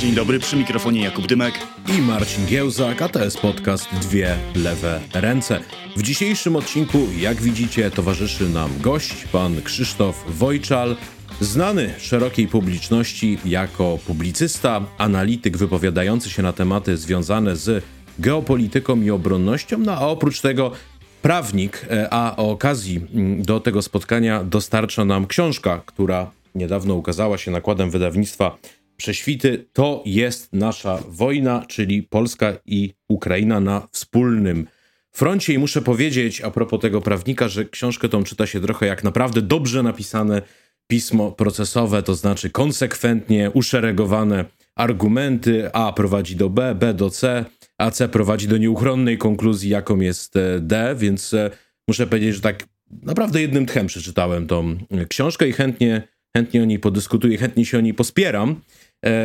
Dzień dobry, przy mikrofonie Jakub Dymek i Marcin Giełzak, a to jest podcast Dwie Lewe Ręce. W dzisiejszym odcinku, jak widzicie, towarzyszy nam gość, pan Krzysztof Wojczal, znany szerokiej publiczności jako publicysta, analityk wypowiadający się na tematy związane z geopolityką i obronnością, no a oprócz tego prawnik, e, a o okazji mm, do tego spotkania dostarcza nam książka, która niedawno ukazała się nakładem wydawnictwa Prześwity. To jest nasza wojna, czyli Polska i Ukraina na wspólnym froncie. I muszę powiedzieć a propos tego prawnika, że książkę tą czyta się trochę jak naprawdę dobrze napisane pismo procesowe, to znaczy konsekwentnie uszeregowane argumenty. A prowadzi do B, B do C, a C prowadzi do nieuchronnej konkluzji, jaką jest e, D, więc e, muszę powiedzieć, że tak naprawdę jednym tchem przeczytałem tą książkę i chętnie, chętnie o niej podyskutuję, chętnie się o niej pospieram, e,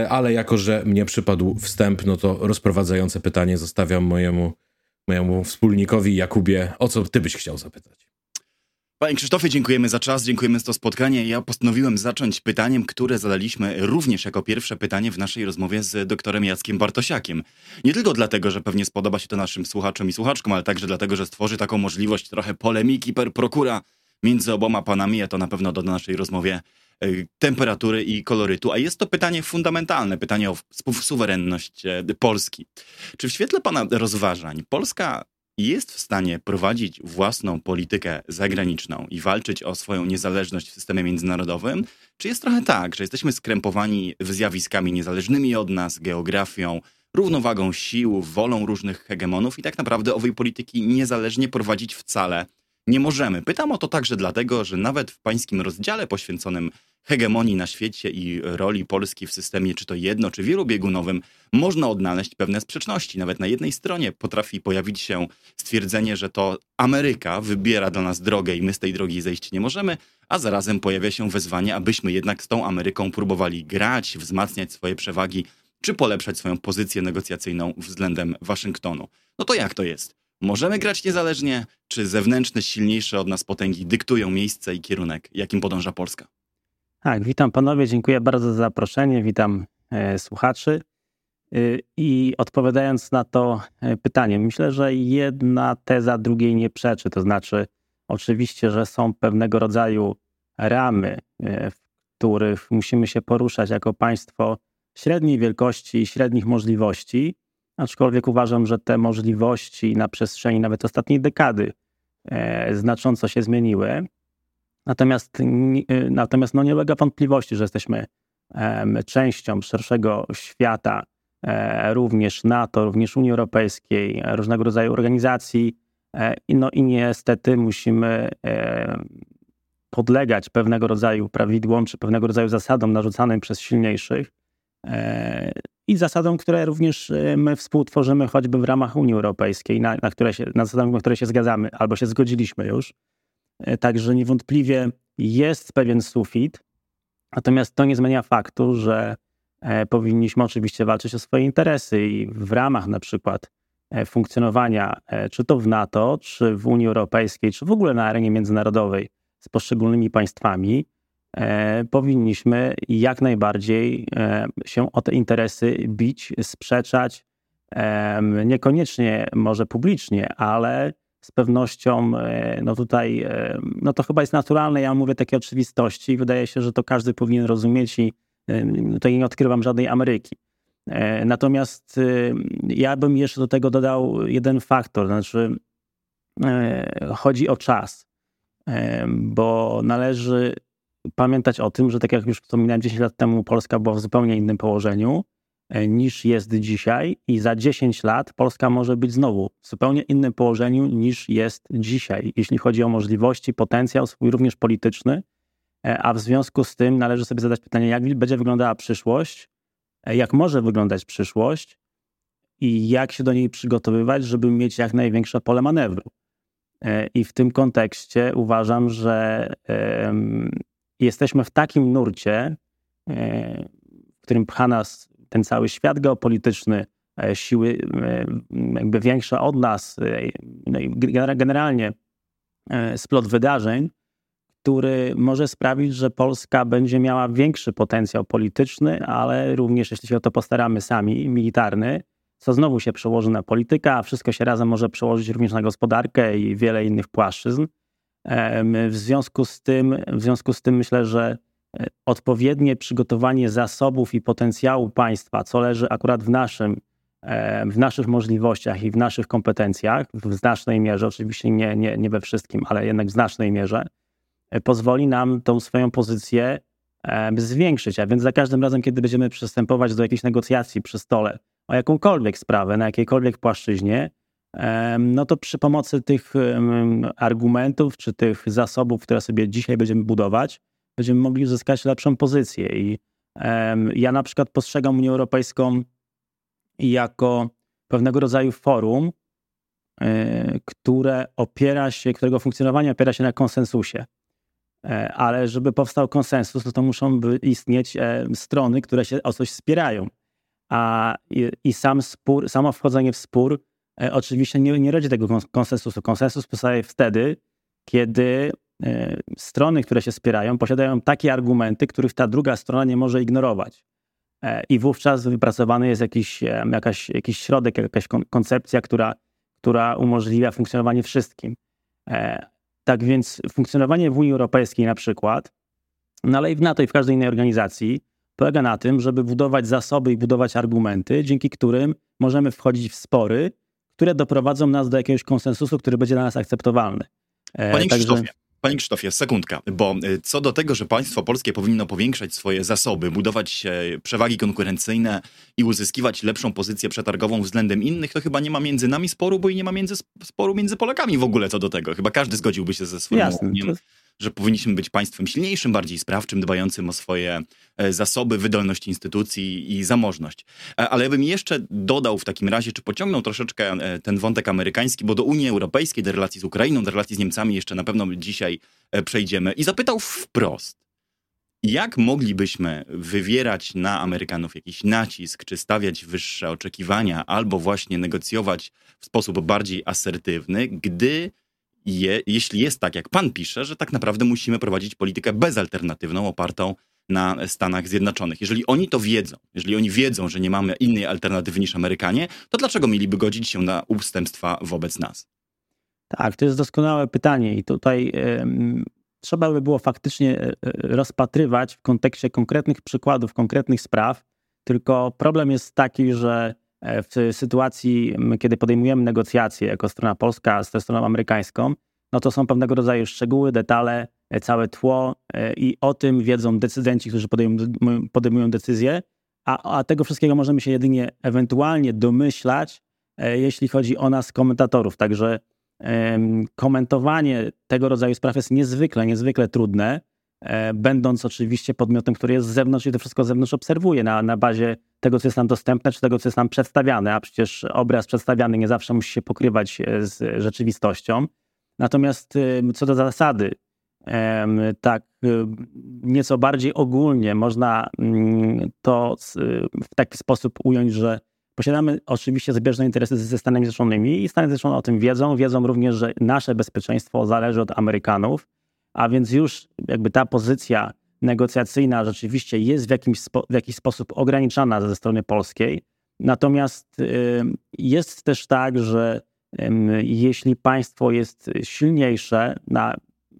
ale jako, że mnie przypadł wstęp, no to rozprowadzające pytanie zostawiam mojemu, mojemu wspólnikowi Jakubie, o co ty byś chciał zapytać? Panie Krzysztofie, dziękujemy za czas, dziękujemy za to spotkanie. Ja postanowiłem zacząć pytaniem, które zadaliśmy również jako pierwsze pytanie w naszej rozmowie z doktorem Jackiem Bartosiakiem. Nie tylko dlatego, że pewnie spodoba się to naszym słuchaczom i słuchaczkom, ale także dlatego, że stworzy taką możliwość trochę polemiki per procura między oboma panami, a to na pewno doda naszej rozmowie e, temperatury i kolorytu. A jest to pytanie fundamentalne, pytanie o suwerenność e, Polski. Czy w świetle pana rozważań Polska jest w stanie prowadzić własną politykę zagraniczną i walczyć o swoją niezależność w systemie międzynarodowym? Czy jest trochę tak, że jesteśmy skrępowani zjawiskami niezależnymi od nas, geografią, równowagą sił, wolą różnych hegemonów i tak naprawdę owej polityki niezależnie prowadzić wcale nie możemy. Pytam o to także dlatego, że nawet w pańskim rozdziale poświęconym hegemonii na świecie i roli Polski w systemie, czy to jedno, czy wielobiegunowym, można odnaleźć pewne sprzeczności. Nawet na jednej stronie potrafi pojawić się stwierdzenie, że to Ameryka wybiera dla nas drogę i my z tej drogi zejść nie możemy, a zarazem pojawia się wezwanie, abyśmy jednak z tą Ameryką próbowali grać, wzmacniać swoje przewagi, czy polepszać swoją pozycję negocjacyjną względem Waszyngtonu. No to jak to jest? Możemy grać niezależnie, czy zewnętrzne, silniejsze od nas potęgi dyktują miejsce i kierunek, jakim podąża Polska? Tak, witam panowie, dziękuję bardzo za zaproszenie, witam e, słuchaczy. E, I odpowiadając na to e, pytanie, myślę, że jedna teza drugiej nie przeczy. To znaczy, oczywiście, że są pewnego rodzaju ramy, e, w których musimy się poruszać jako państwo średniej wielkości i średnich możliwości, aczkolwiek uważam, że te możliwości na przestrzeni nawet ostatniej dekady e, znacząco się zmieniły. Natomiast, e, natomiast no nie ulega wątpliwości, że jesteśmy częścią szerszego świata, e, również NATO, również Unii Europejskiej, różnego rodzaju organizacji. No i niestety musimy podlegać pewnego rodzaju prawidłom czy pewnego rodzaju zasadom narzucanym przez silniejszych i zasadom, które również y, my współtworzymy choćby w ramach Unii Europejskiej, na, na, które się, na zasadach, na które się zgadzamy albo się zgodziliśmy już. Y, także niewątpliwie jest pewien sufit, natomiast to nie zmienia faktu, że e, powinniśmy oczywiście walczyć o swoje interesy i w ramach na przykład e, funkcjonowania, e, czy to w NATO, czy w Unii Europejskiej, czy w ogóle na arenie międzynarodowej z poszczególnymi państwami, powinniśmy jak najbardziej e, się o te interesy bić, sprzeczać, e, niekoniecznie może publicznie, ale z pewnością, no tutaj, no to chyba jest naturalne, ja mówię takie oczywistości, wydaje się, że to każdy powinien rozumieć i tutaj nie odkrywam żadnej Ameryki. Natomiast ja bym jeszcze do tego dodał jeden faktor, znaczy chodzi o czas, bo należy pamiętać o tym, że tak jak już wspominałem 10 lat temu, Polska była w zupełnie innym położeniu e, niż jest dzisiaj i za 10 lat Polska może być znowu w zupełnie innym położeniu niż jest dzisiaj, jeśli chodzi o możliwości, potencjał swój również polityczny, e, a w związku z tym należy sobie zadać pytanie, jak będzie wyglądała przyszłość, e, jak może wyglądać przyszłość i jak się do niej przygotowywać, żeby mieć jak największe pole manewru. I w tym kontekście uważam, że jesteśmy w takim nurcie, e, w którym pcha nas ten cały świat geopolityczny, e, siły e, jakby większe od nas, no i generalnie splot wydarzeń, który może sprawić, że Polska będzie miała większy potencjał polityczny, ale również, jeśli się o to postaramy sami, militarny, co znowu się przełoży na politykę, a wszystko się razem może przełożyć również na gospodarkę i wiele innych płaszczyzn. W związku z tym, w związku z tym myślę, że e, odpowiednie przygotowanie zasobów i potencjału państwa, co leży akurat w naszym, w naszych możliwościach i w naszych kompetencjach, w znacznej mierze, oczywiście nie, nie, nie we wszystkim, ale jednak w znacznej mierze, e, pozwoli nam tą swoją pozycję zwiększyć. A więc za każdym razem, kiedy będziemy przystępować do jakiejś negocjacji przy stole o jakąkolwiek sprawę, na jakiejkolwiek płaszczyźnie, no to przy pomocy tych argumentów czy tych zasobów, które sobie dzisiaj będziemy budować, będziemy mogli uzyskać lepszą pozycję. I ja na przykład postrzegam Unię Europejską jako pewnego rodzaju forum, e, które opiera się, którego funkcjonowanie opiera się na konsensusie. E, ale żeby powstał konsensus, no to muszą istnieć e, strony, które się o coś wspierają. A i, i sam spór, samo wchodzenie w spór oczywiście nie, nie rodzi tego konsensusu. Konsensus powstaje wtedy, kiedy e, strony, które się wspierają, posiadają takie argumenty, których ta druga strona nie może ignorować. E, I wówczas wypracowany jest jakiś, jakaś, jakiś środek, jakaś koncepcja, która, która umożliwia funkcjonowanie wszystkim. Tak więc funkcjonowanie w Unii Europejskiej na przykład, no ale i w NATO i w każdej innej organizacji, polega na tym, żeby budować zasoby i budować argumenty, dzięki którym możemy wchodzić w spory które doprowadzą nas do jakiegoś konsensusu, który będzie dla nas akceptowalny. E, Panie Także... Krzysztofie, Panie Krzysztofie, sekundka, bo e, co do tego, że państwo polskie powinno powiększać swoje zasoby, budować przewagi konkurencyjne i uzyskiwać lepszą pozycję przetargową względem innych, to chyba nie ma między nami sporu, bo i nie ma między, sporu między Polakami w ogóle co do tego. Chyba każdy zgodziłby się ze swoim Jasne, że powinniśmy być państwem silniejszym, bardziej sprawczym, dbającym o swoje e, zasoby, wydolność instytucji i zamożność. E, ale ja bym jeszcze dodał w takim razie, czy pociągnął troszeczkę e, ten wątek amerykański, bo do Unii Europejskiej, do relacji z Ukrainą, do relacji z Niemcami jeszcze na pewno dzisiaj przejdziemy i zapytał wprost, jak moglibyśmy wywierać na Amerykanów jakiś nacisk, czy stawiać wyższe oczekiwania, albo właśnie negocjować w sposób bardziej asertywny, gdy je, jeśli jest tak, jak pan pisze, że tak naprawdę musimy prowadzić politykę bezalternatywną, opartą na Stanach Zjednoczonych. Jeżeli oni to wiedzą, jeżeli oni wiedzą, że nie mamy innej alternatywy niż Amerykanie, to dlaczego mieliby godzić się na ustępstwa wobec nas? Tak, to jest doskonałe pytanie i tutaj trzeba by było faktycznie e, e, rozpatrywać w kontekście konkretnych przykładów, konkretnych spraw. Tylko problem jest taki, że w sytuacji, kiedy podejmujemy negocjacje jako strona polska z stroną amerykańską, no to są pewnego rodzaju szczegóły, detale, e, całe tło e, i o tym wiedzą decydenci, którzy podejmują, podejmują decyzje, a, a tego wszystkiego możemy się jedynie ewentualnie domyślać, jeśli chodzi o nas, komentatorów. Także komentowanie tego rodzaju spraw jest niezwykle, niezwykle trudne. E, będąc oczywiście podmiotem, który jest z zewnątrz i to wszystko z zewnątrz obserwuje na, na bazie tego, co jest nam dostępne, czy tego, co jest nam przedstawiane, a przecież obraz przedstawiany nie zawsze musi się pokrywać e, z rzeczywistością. Natomiast e, co do zasady, tak nieco bardziej ogólnie można mm, to w taki sposób ująć, że posiadamy oczywiście zbieżne interesy ze Stanami Zjednoczonymi i Stany Zjednoczone o tym wiedzą. Wiedzą również, że nasze bezpieczeństwo zależy od Amerykanów a więc już jakby ta pozycja negocjacyjna rzeczywiście jest w, jakimś spo, w jakiś sposób ograniczana ze strony polskiej. Natomiast y, jest też tak, że jeśli państwo jest silniejsze na,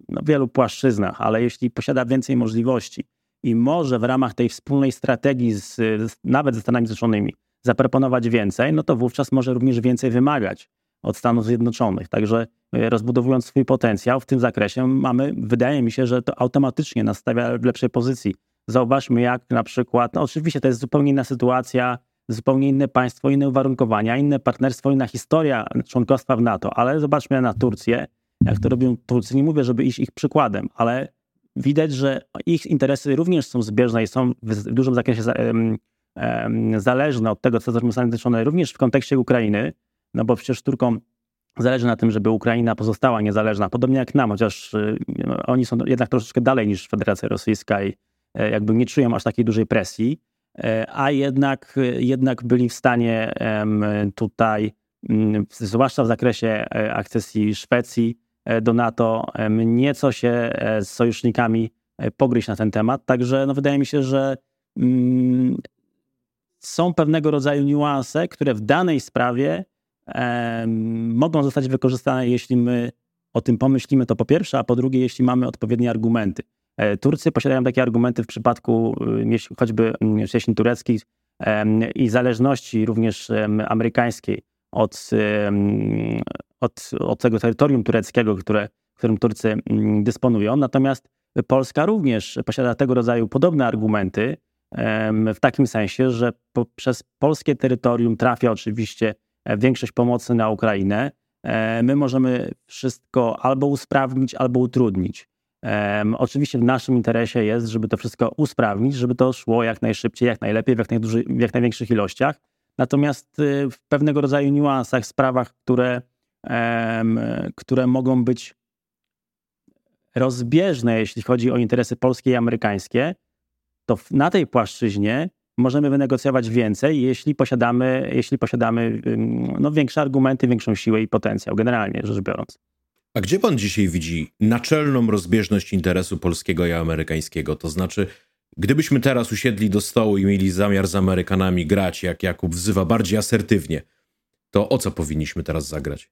na wielu płaszczyznach, ale jeśli posiada więcej możliwości i może w ramach tej wspólnej strategii, z, nawet ze Stanami Zjednoczonymi, zaproponować więcej, no to wówczas może również więcej wymagać od Stanów Zjednoczonych. Także e, rozbudowując swój potencjał w tym zakresie, mamy, wydaje mi się, że to automatycznie nas stawia w lepszej pozycji. Zauważmy, jak na przykład, no oczywiście to jest zupełnie inna sytuacja, zupełnie inne państwo, inne uwarunkowania, inne partnerstwo, inna historia członkostwa w NATO, ale zobaczmy na Turcję, jak to robią Turcy. Nie mówię, żeby iść ich przykładem, ale widać, że ich interesy również są zbieżne i są w dużym zakresie zależne od tego, co zrobią Stany Zjednoczone, również w kontekście Ukrainy no bo przecież Turkom zależy na tym, żeby Ukraina pozostała niezależna, podobnie jak nam, chociaż y, oni są jednak troszeczkę dalej niż Federacja Rosyjska i e, jakby nie czują aż takiej dużej presji, e, a jednak, jednak byli w stanie tutaj, mm, zwłaszcza w zakresie e, akcesji Szwecji, do NATO, nieco się z sojusznikami pogryźć na ten temat. Także no, wydaje mi się, że mm, są pewnego rodzaju niuanse, które w danej sprawie mogą zostać wykorzystane, jeśli my o tym pomyślimy, to po pierwsze, a po drugie, jeśli mamy odpowiednie argumenty. E, Turcy posiadają takie argumenty w przypadku jeśli choćby cieśni tureckich e, i zależności również amerykańskiej od, od, od tego terytorium tureckiego, które, którym Turcy dysponują. Natomiast Polska również posiada tego rodzaju podobne argumenty, w takim sensie, że przez polskie terytorium trafia oczywiście większość pomocy na Ukrainę. E, my możemy wszystko albo usprawnić, albo utrudnić. Oczywiście w naszym interesie jest, żeby to wszystko usprawnić, żeby to szło jak najszybciej, jak najlepiej, w jak, najduży, w jak największych ilościach. Natomiast y, w pewnego rodzaju niuansach, sprawach, które, które mogą być rozbieżne, jeśli chodzi o interesy polskie i amerykańskie, to na tej płaszczyźnie możemy wynegocjować więcej, jeśli posiadamy, jeśli posiadamy no, większe argumenty, większą siłę i potencjał, generalnie rzecz biorąc. A gdzie pan dzisiaj widzi naczelną rozbieżność interesu polskiego i amerykańskiego? To znaczy, gdybyśmy teraz usiedli do stołu i mieli zamiar z Amerykanami grać, jak Jakub wzywa, bardziej asertywnie, to o co powinniśmy teraz zagrać?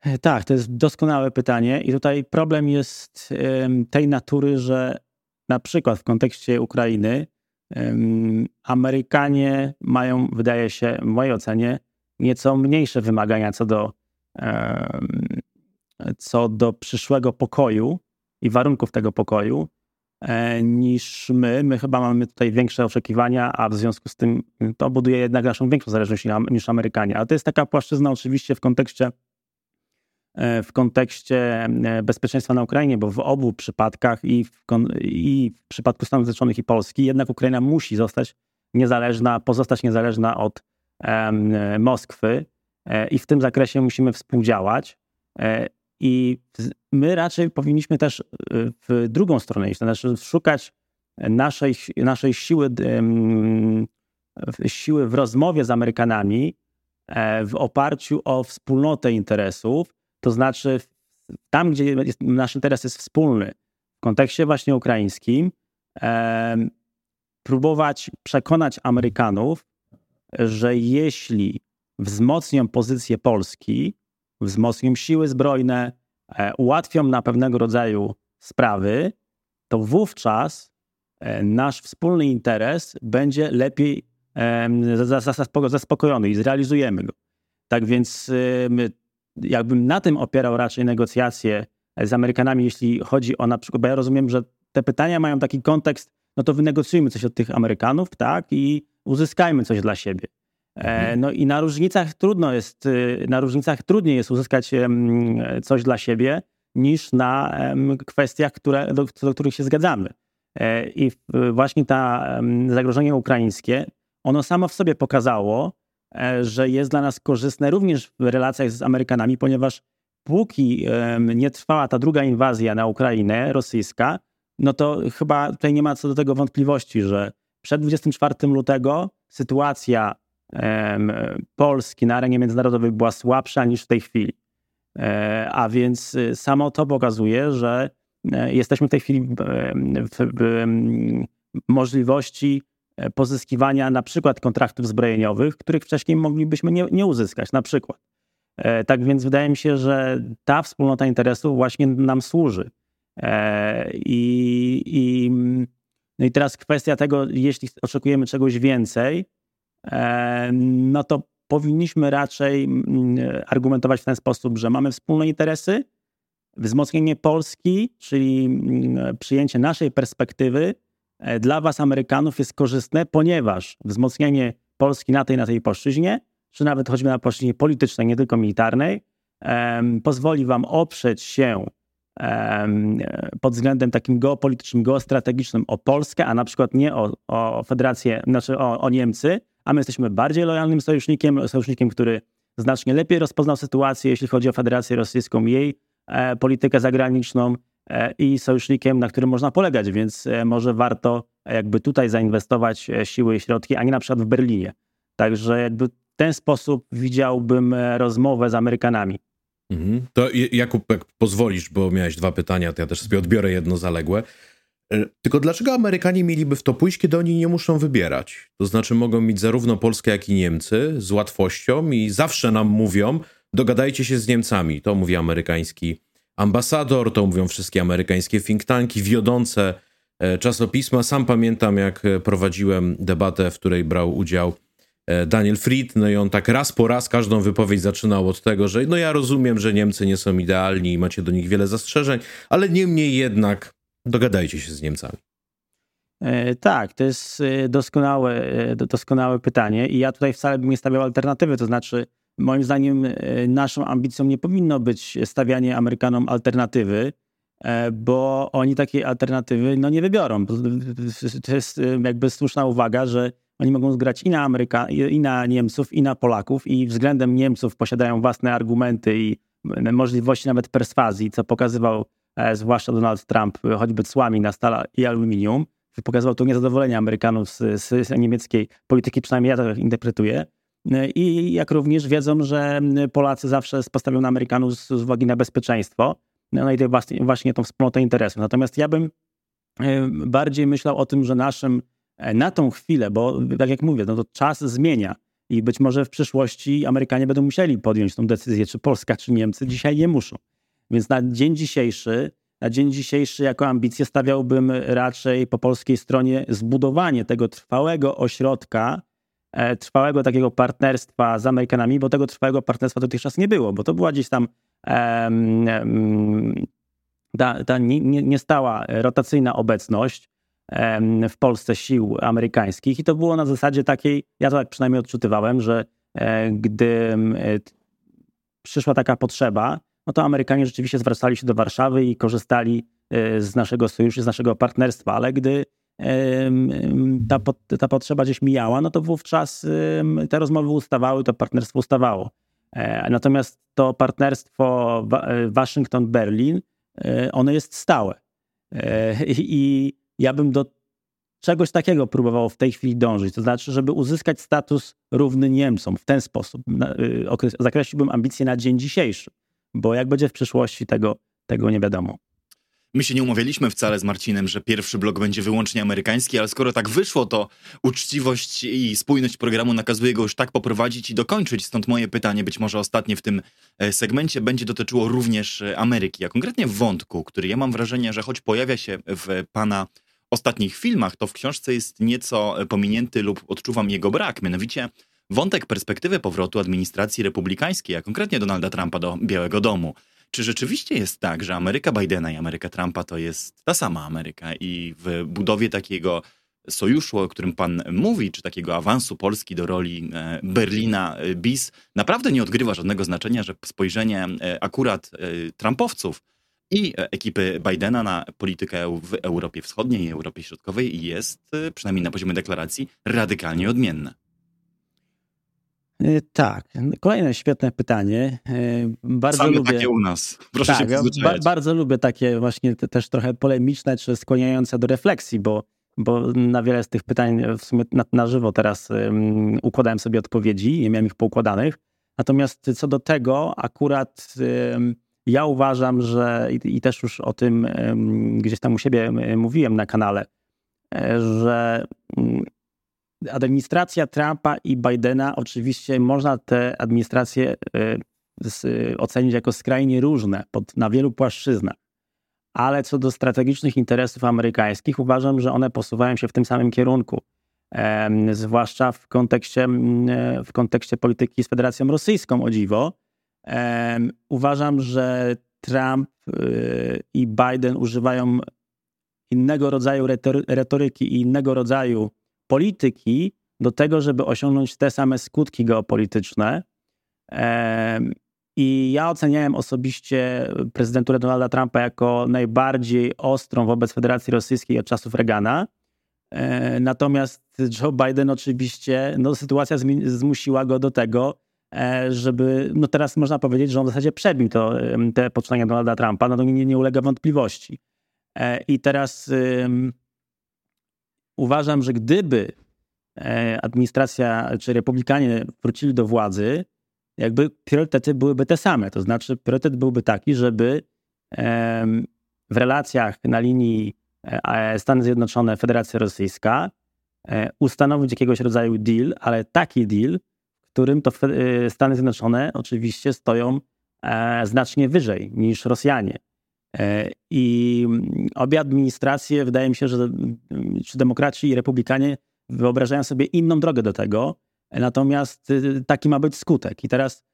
E, tak, to jest doskonałe pytanie i tutaj problem jest tej natury, że na przykład w kontekście Ukrainy Amerykanie mają, wydaje się, w mojej ocenie, nieco mniejsze wymagania co do, co do przyszłego pokoju i warunków tego pokoju e, niż my. My chyba mamy tutaj większe oczekiwania, a w związku z tym to buduje jednak naszą większą zależność niż Amerykanie. Ale to jest taka płaszczyzna oczywiście w kontekście w kontekście e, bezpieczeństwa na Ukrainie, bo w obu przypadkach i w, i w przypadku Stanów Zjednoczonych i Polski jednak Ukraina musi zostać niezależna, pozostać niezależna od e, Moskwy i w tym zakresie musimy współdziałać. I my raczej powinniśmy też w drugą stronę iść, to znaczy szukać naszej, naszej siły, siły w rozmowie z Amerykanami w oparciu o wspólnotę interesów, to znaczy, tam, gdzie jest, nasz interes jest wspólny, w kontekście właśnie ukraińskim, e, próbować przekonać Amerykanów, że jeśli wzmocnią pozycję Polski, wzmocnią siły zbrojne, e, ułatwią na pewnego rodzaju sprawy, to wówczas e, nasz wspólny interes będzie lepiej zaspokojony i zrealizujemy go. Tak więc jakbym na tym opierał raczej negocjacje z Amerykanami, jeśli chodzi o na przykład, bo ja rozumiem, że te pytania mają taki kontekst, no to wynegocjujmy coś od tych Amerykanów, tak, i uzyskajmy coś dla siebie. E, mhm. No i na różnicach trudno jest, y, na różnicach trudniej jest uzyskać coś dla siebie niż na kwestiach, które, do, do których się zgadzamy. E, I właśnie ta zagrożenie ukraińskie, ono samo w sobie pokazało, że jest dla nas korzystne również w relacjach z Amerykanami, ponieważ póki nie trwała ta druga inwazja na Ukrainę rosyjska, no to chyba tutaj nie ma co do tego wątpliwości, że przed 24 lutego sytuacja Polski na arenie międzynarodowej była słabsza niż w tej chwili. E, a więc y, samo to pokazuje, że e, jesteśmy w tej chwili w możliwości E, pozyskiwania na przykład kontraktów zbrojeniowych, których wcześniej moglibyśmy nie, nie uzyskać, na przykład. E, tak więc wydaje mi się, że ta wspólnota interesów właśnie nam służy. E, I, i, no i teraz kwestia tego, jeśli oczekujemy czegoś więcej, no to powinniśmy raczej argumentować w ten sposób, że mamy wspólne interesy, wzmocnienie Polski, czyli przyjęcie naszej perspektywy, E, dla was, Amerykanów, jest korzystne, ponieważ wzmocnienie Polski na tej na tej płaszczyźnie, czy nawet choćby na płaszczyźnie politycznej, nie tylko militarnej, pozwoli wam oprzeć się pod względem takim geopolitycznym, geostrategicznym o Polskę, a na przykład nie o, o Federację, znaczy o, o Niemcy, a my jesteśmy bardziej lojalnym sojusznikiem, sojusznikiem, który znacznie lepiej rozpoznał sytuację, jeśli chodzi o Federację Rosyjską, jej e, politykę zagraniczną, E, i sojusznikiem, na którym można polegać, więc e, może warto jakby tutaj zainwestować e, siły i środki, a nie na przykład w Berlinie. Także jakby w ten sposób widziałbym rozmowę z Amerykanami. Mhm. To Jakub, jak pozwolisz, bo miałeś dwa pytania, to ja też sobie odbiorę jedno zaległe. E, tylko dlaczego Amerykanie mieliby w to pójść, kiedy oni nie muszą wybierać? To znaczy mogą mieć zarówno Polskę, jak i Niemcy z łatwością i zawsze nam mówią, dogadajcie się z Niemcami. To mówi amerykański ambasador, to mówią wszystkie amerykańskie think tanki, wiodące e, czasopisma. Sam pamiętam, jak prowadziłem debatę, w której brał udział e, Daniel Fried, no i on tak raz po raz każdą wypowiedź zaczynał od tego, że no ja rozumiem, że Niemcy nie są idealni i macie do nich wiele zastrzeżeń, ale niemniej jednak dogadajcie się z Niemcami. E, tak, to jest doskonałe, doskonałe pytanie i ja tutaj wcale bym nie stawiał alternatywy, to znaczy Moim zdaniem e, naszą ambicją nie powinno być stawianie Amerykanom alternatywy, e, bo oni takiej alternatywy no, nie wybiorą. To jest e, jakby słuszna uwaga, że oni mogą zgrać i na, Ameryka, i na Niemców, i na Polaków, i względem Niemców posiadają własne argumenty i możliwości nawet perswazji, co pokazywał zwłaszcza Donald Trump, choćby cłami na stal i aluminium. Pokazywał to niezadowolenie Amerykanów z, z niemieckiej polityki, przynajmniej ja to interpretuję. I jak również wiedzą, że Polacy zawsze postawią na Amerykanów z, z uwagi na bezpieczeństwo, no i właśnie, właśnie tą wspólnotę interesów. Natomiast ja bym e, bardziej myślał o tym, że naszym e, na tą chwilę, bo tak jak mówię, no to czas zmienia i być może w przyszłości Amerykanie będą musieli podjąć tą decyzję, czy Polska, czy Niemcy. Dzisiaj nie muszą. Więc na dzień dzisiejszy, na dzień dzisiejszy jako ambicję stawiałbym raczej po polskiej stronie zbudowanie tego trwałego ośrodka trwałego takiego partnerstwa z Amerykanami, bo tego trwałego partnerstwa dotychczas nie było, bo to była gdzieś tam ta, ta niestała rotacyjna obecność w Polsce sił amerykańskich i to było na zasadzie takiej, ja to tak przynajmniej odczuwałem, że e, gdy e, przyszła taka potrzeba, no to Amerykanie rzeczywiście zwracali się do Warszawy i korzystali z naszego sojuszu, z naszego partnerstwa, ale gdy ta, ta potrzeba gdzieś mijała, no to wówczas te rozmowy ustawały, to partnerstwo ustawało. E, natomiast to partnerstwo e, Waszyngton-Berlin, e, ono jest stałe. I ja bym do czegoś takiego próbował w tej chwili dążyć. To znaczy, żeby uzyskać status równy Niemcom w ten sposób. Zakreśliłbym ambicje na dzień dzisiejszy, bo jak będzie w przyszłości, tego, tego nie wiadomo. My się nie umawialiśmy wcale z Marcinem, że pierwszy blok będzie wyłącznie amerykański, ale skoro tak wyszło, to uczciwość i spójność programu nakazuje go już tak poprowadzić i dokończyć. Stąd moje pytanie, być może ostatnie w tym e, segmencie, będzie dotyczyło również e, Ameryki, a konkretnie wątku, który ja mam wrażenie, że choć pojawia się w pana ostatnich filmach, to w książce jest nieco pominięty lub odczuwam jego brak. Mianowicie wątek perspektywy powrotu administracji republikańskiej, a konkretnie Donalda Trumpa do Białego Domu. Czy rzeczywiście jest tak, że Ameryka Bidena i Ameryka Trumpa to jest ta sama Ameryka i w budowie takiego sojuszu, o którym pan mówi, czy takiego awansu Polski do roli e, Berlina e, bis, naprawdę nie odgrywa żadnego znaczenia, że spojrzenie e, akurat Trumpowców i ekipy Bidena na politykę w Europie Wschodniej i Europie Środkowej jest, przynajmniej na poziomie deklaracji, radykalnie odmienne. E, tak, kolejne świetne pytanie. E, bardzo Same lubię takie u nas. Proszę tak, się ba Bardzo lubię takie właśnie te, też trochę polemiczne czy skłaniające do refleksji, bo, bo na wiele z tych pytań w sumie na, na żywo teraz um, układałem sobie odpowiedzi, nie miałem ich poukładanych. Natomiast co do tego, akurat um, ja uważam, że i, i, też już o tym um, gdzieś tam u siebie mówiłem na kanale, że administracja Trumpa i Bidena, oczywiście można te administracje y, ocenić jako skrajnie różne pod, na wielu płaszczyznach. Ale co do strategicznych interesów amerykańskich, uważam, że one posuwają się w tym samym kierunku. zwłaszcza w kontekście, w kontekście polityki z Federacją Rosyjską, o dziwo. uważam, że Trump y, i Biden używają innego rodzaju retoryki i innego rodzaju polityki do tego, żeby osiągnąć te same skutki geopolityczne. I ja oceniałem osobiście prezydenturę Donalda Trumpa jako najbardziej ostrą wobec Federacji Rosyjskiej od czasów Reagana. Natomiast Joe Biden oczywiście, no, sytuacja zmusiła go do tego, e, żeby, no teraz można powiedzieć, że on w zasadzie przebił to, te poczynania Donalda Trumpa, no to nie, nie ulega wątpliwości. E, I teraz uważam, że gdyby e, administracja czy republikanie wrócili do władzy, jakby priorytety byłyby te same. To znaczy, priorytet byłby taki, żeby w relacjach na linii e, Stany Zjednoczone, Federacja Rosyjska e, ustanowić jakiegoś rodzaju deal, ale taki deal, w którym to Stany Zjednoczone oczywiście stoją znacznie wyżej niż Rosjanie. I obie administracje, wydaje mi się, że czy demokraci i republikanie wyobrażają sobie inną drogę do tego, natomiast taki ma być skutek. I teraz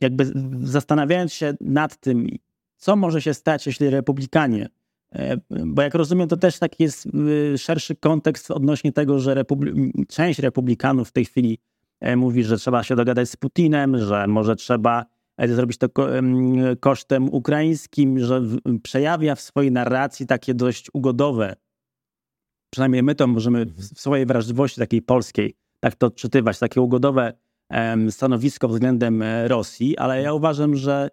jakby zastanawiając się nad tym, co może się stać, jeśli republikanie, e, bo jak rozumiem, to też taki jest y, szerszy kontekst odnośnie tego, że republi część republikanów w tej chwili e, mówi, że trzeba się dogadać z Putinem, że może trzeba e, zrobić to kosztem ukraińskim, że przejawia w swojej narracji takie dość ugodowe, przynajmniej my to możemy w swojej wrażliwości takiej polskiej tak to odczytywać, takie ugodowe stanowisko względem Rosji, ale ja uważam, że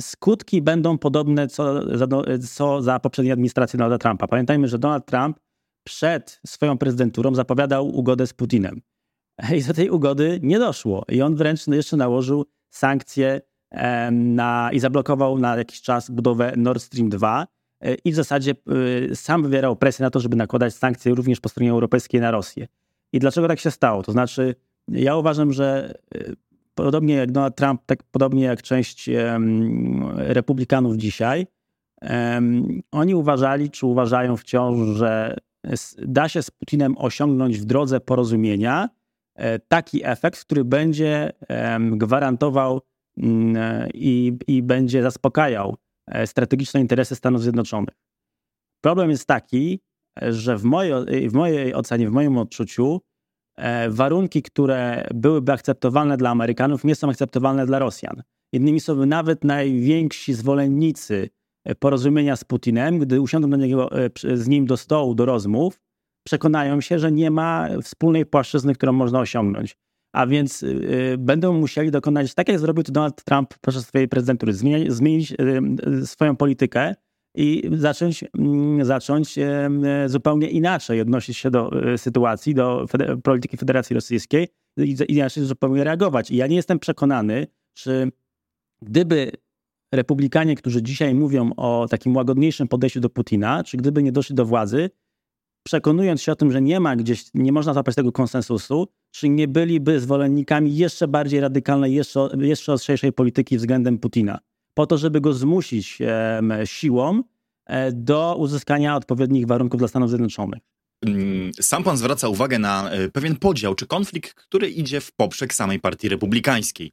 skutki będą podobne co za, co za poprzedniej administracji Donalda Trumpa. Pamiętajmy, że Donald Trump przed swoją prezydenturą zapowiadał ugodę z Putinem. I do tej ugody nie doszło. I on wręcz jeszcze nałożył sankcje na, i zablokował na jakiś czas budowę Nord Stream 2 e, i w zasadzie e, sam wywierał presję na to, żeby nakładać sankcje również po stronie europejskiej na Rosję. I dlaczego tak się stało? To znaczy, ja uważam, że e, podobnie jak Donald Trump, tak podobnie jak część republikanów dzisiaj, oni uważali, czy uważają wciąż, że da się z Putinem osiągnąć w drodze porozumienia taki efekt, który będzie gwarantował mm, i, i będzie zaspokajał e, strategiczne interesy Stanów Zjednoczonych. Problem jest taki, że w mojej, w mojej ocenie, w moim odczuciu, E, warunki, które byłyby akceptowalne dla Amerykanów, nie są akceptowalne dla Rosjan. Jednymi słowy, nawet najwięksi zwolennicy e, porozumienia z Putinem, gdy usiądą niego, e, z nim do stołu, do rozmów, przekonają się, że nie ma wspólnej płaszczyzny, którą można osiągnąć. A więc y, będą musieli dokonać, tak jak zrobił to Donald Trump podczas swojej prezydentury, zmienić, zmienić y, swoją politykę i zacząć, mm, zacząć zupełnie inaczej odnosić się do sytuacji, do polityki Federacji Rosyjskiej i inaczej zupełnie reagować. I ja nie jestem przekonany, czy gdyby republikanie, którzy dzisiaj mówią o takim łagodniejszym podejściu do Putina, czy gdyby nie doszli do władzy, przekonując się o tym, że nie ma gdzieś, nie można złapać tego konsensusu, czy nie byliby zwolennikami jeszcze bardziej radykalnej, jeszcze, jeszcze ostrzejszej polityki względem Putina po to, żeby go zmusić siłą e, do uzyskania odpowiednich warunków dla Stanów Zjednoczonych. Mm, sam pan zwraca uwagę na e, pewien podział czy konflikt, który idzie w poprzek samej partii republikańskiej.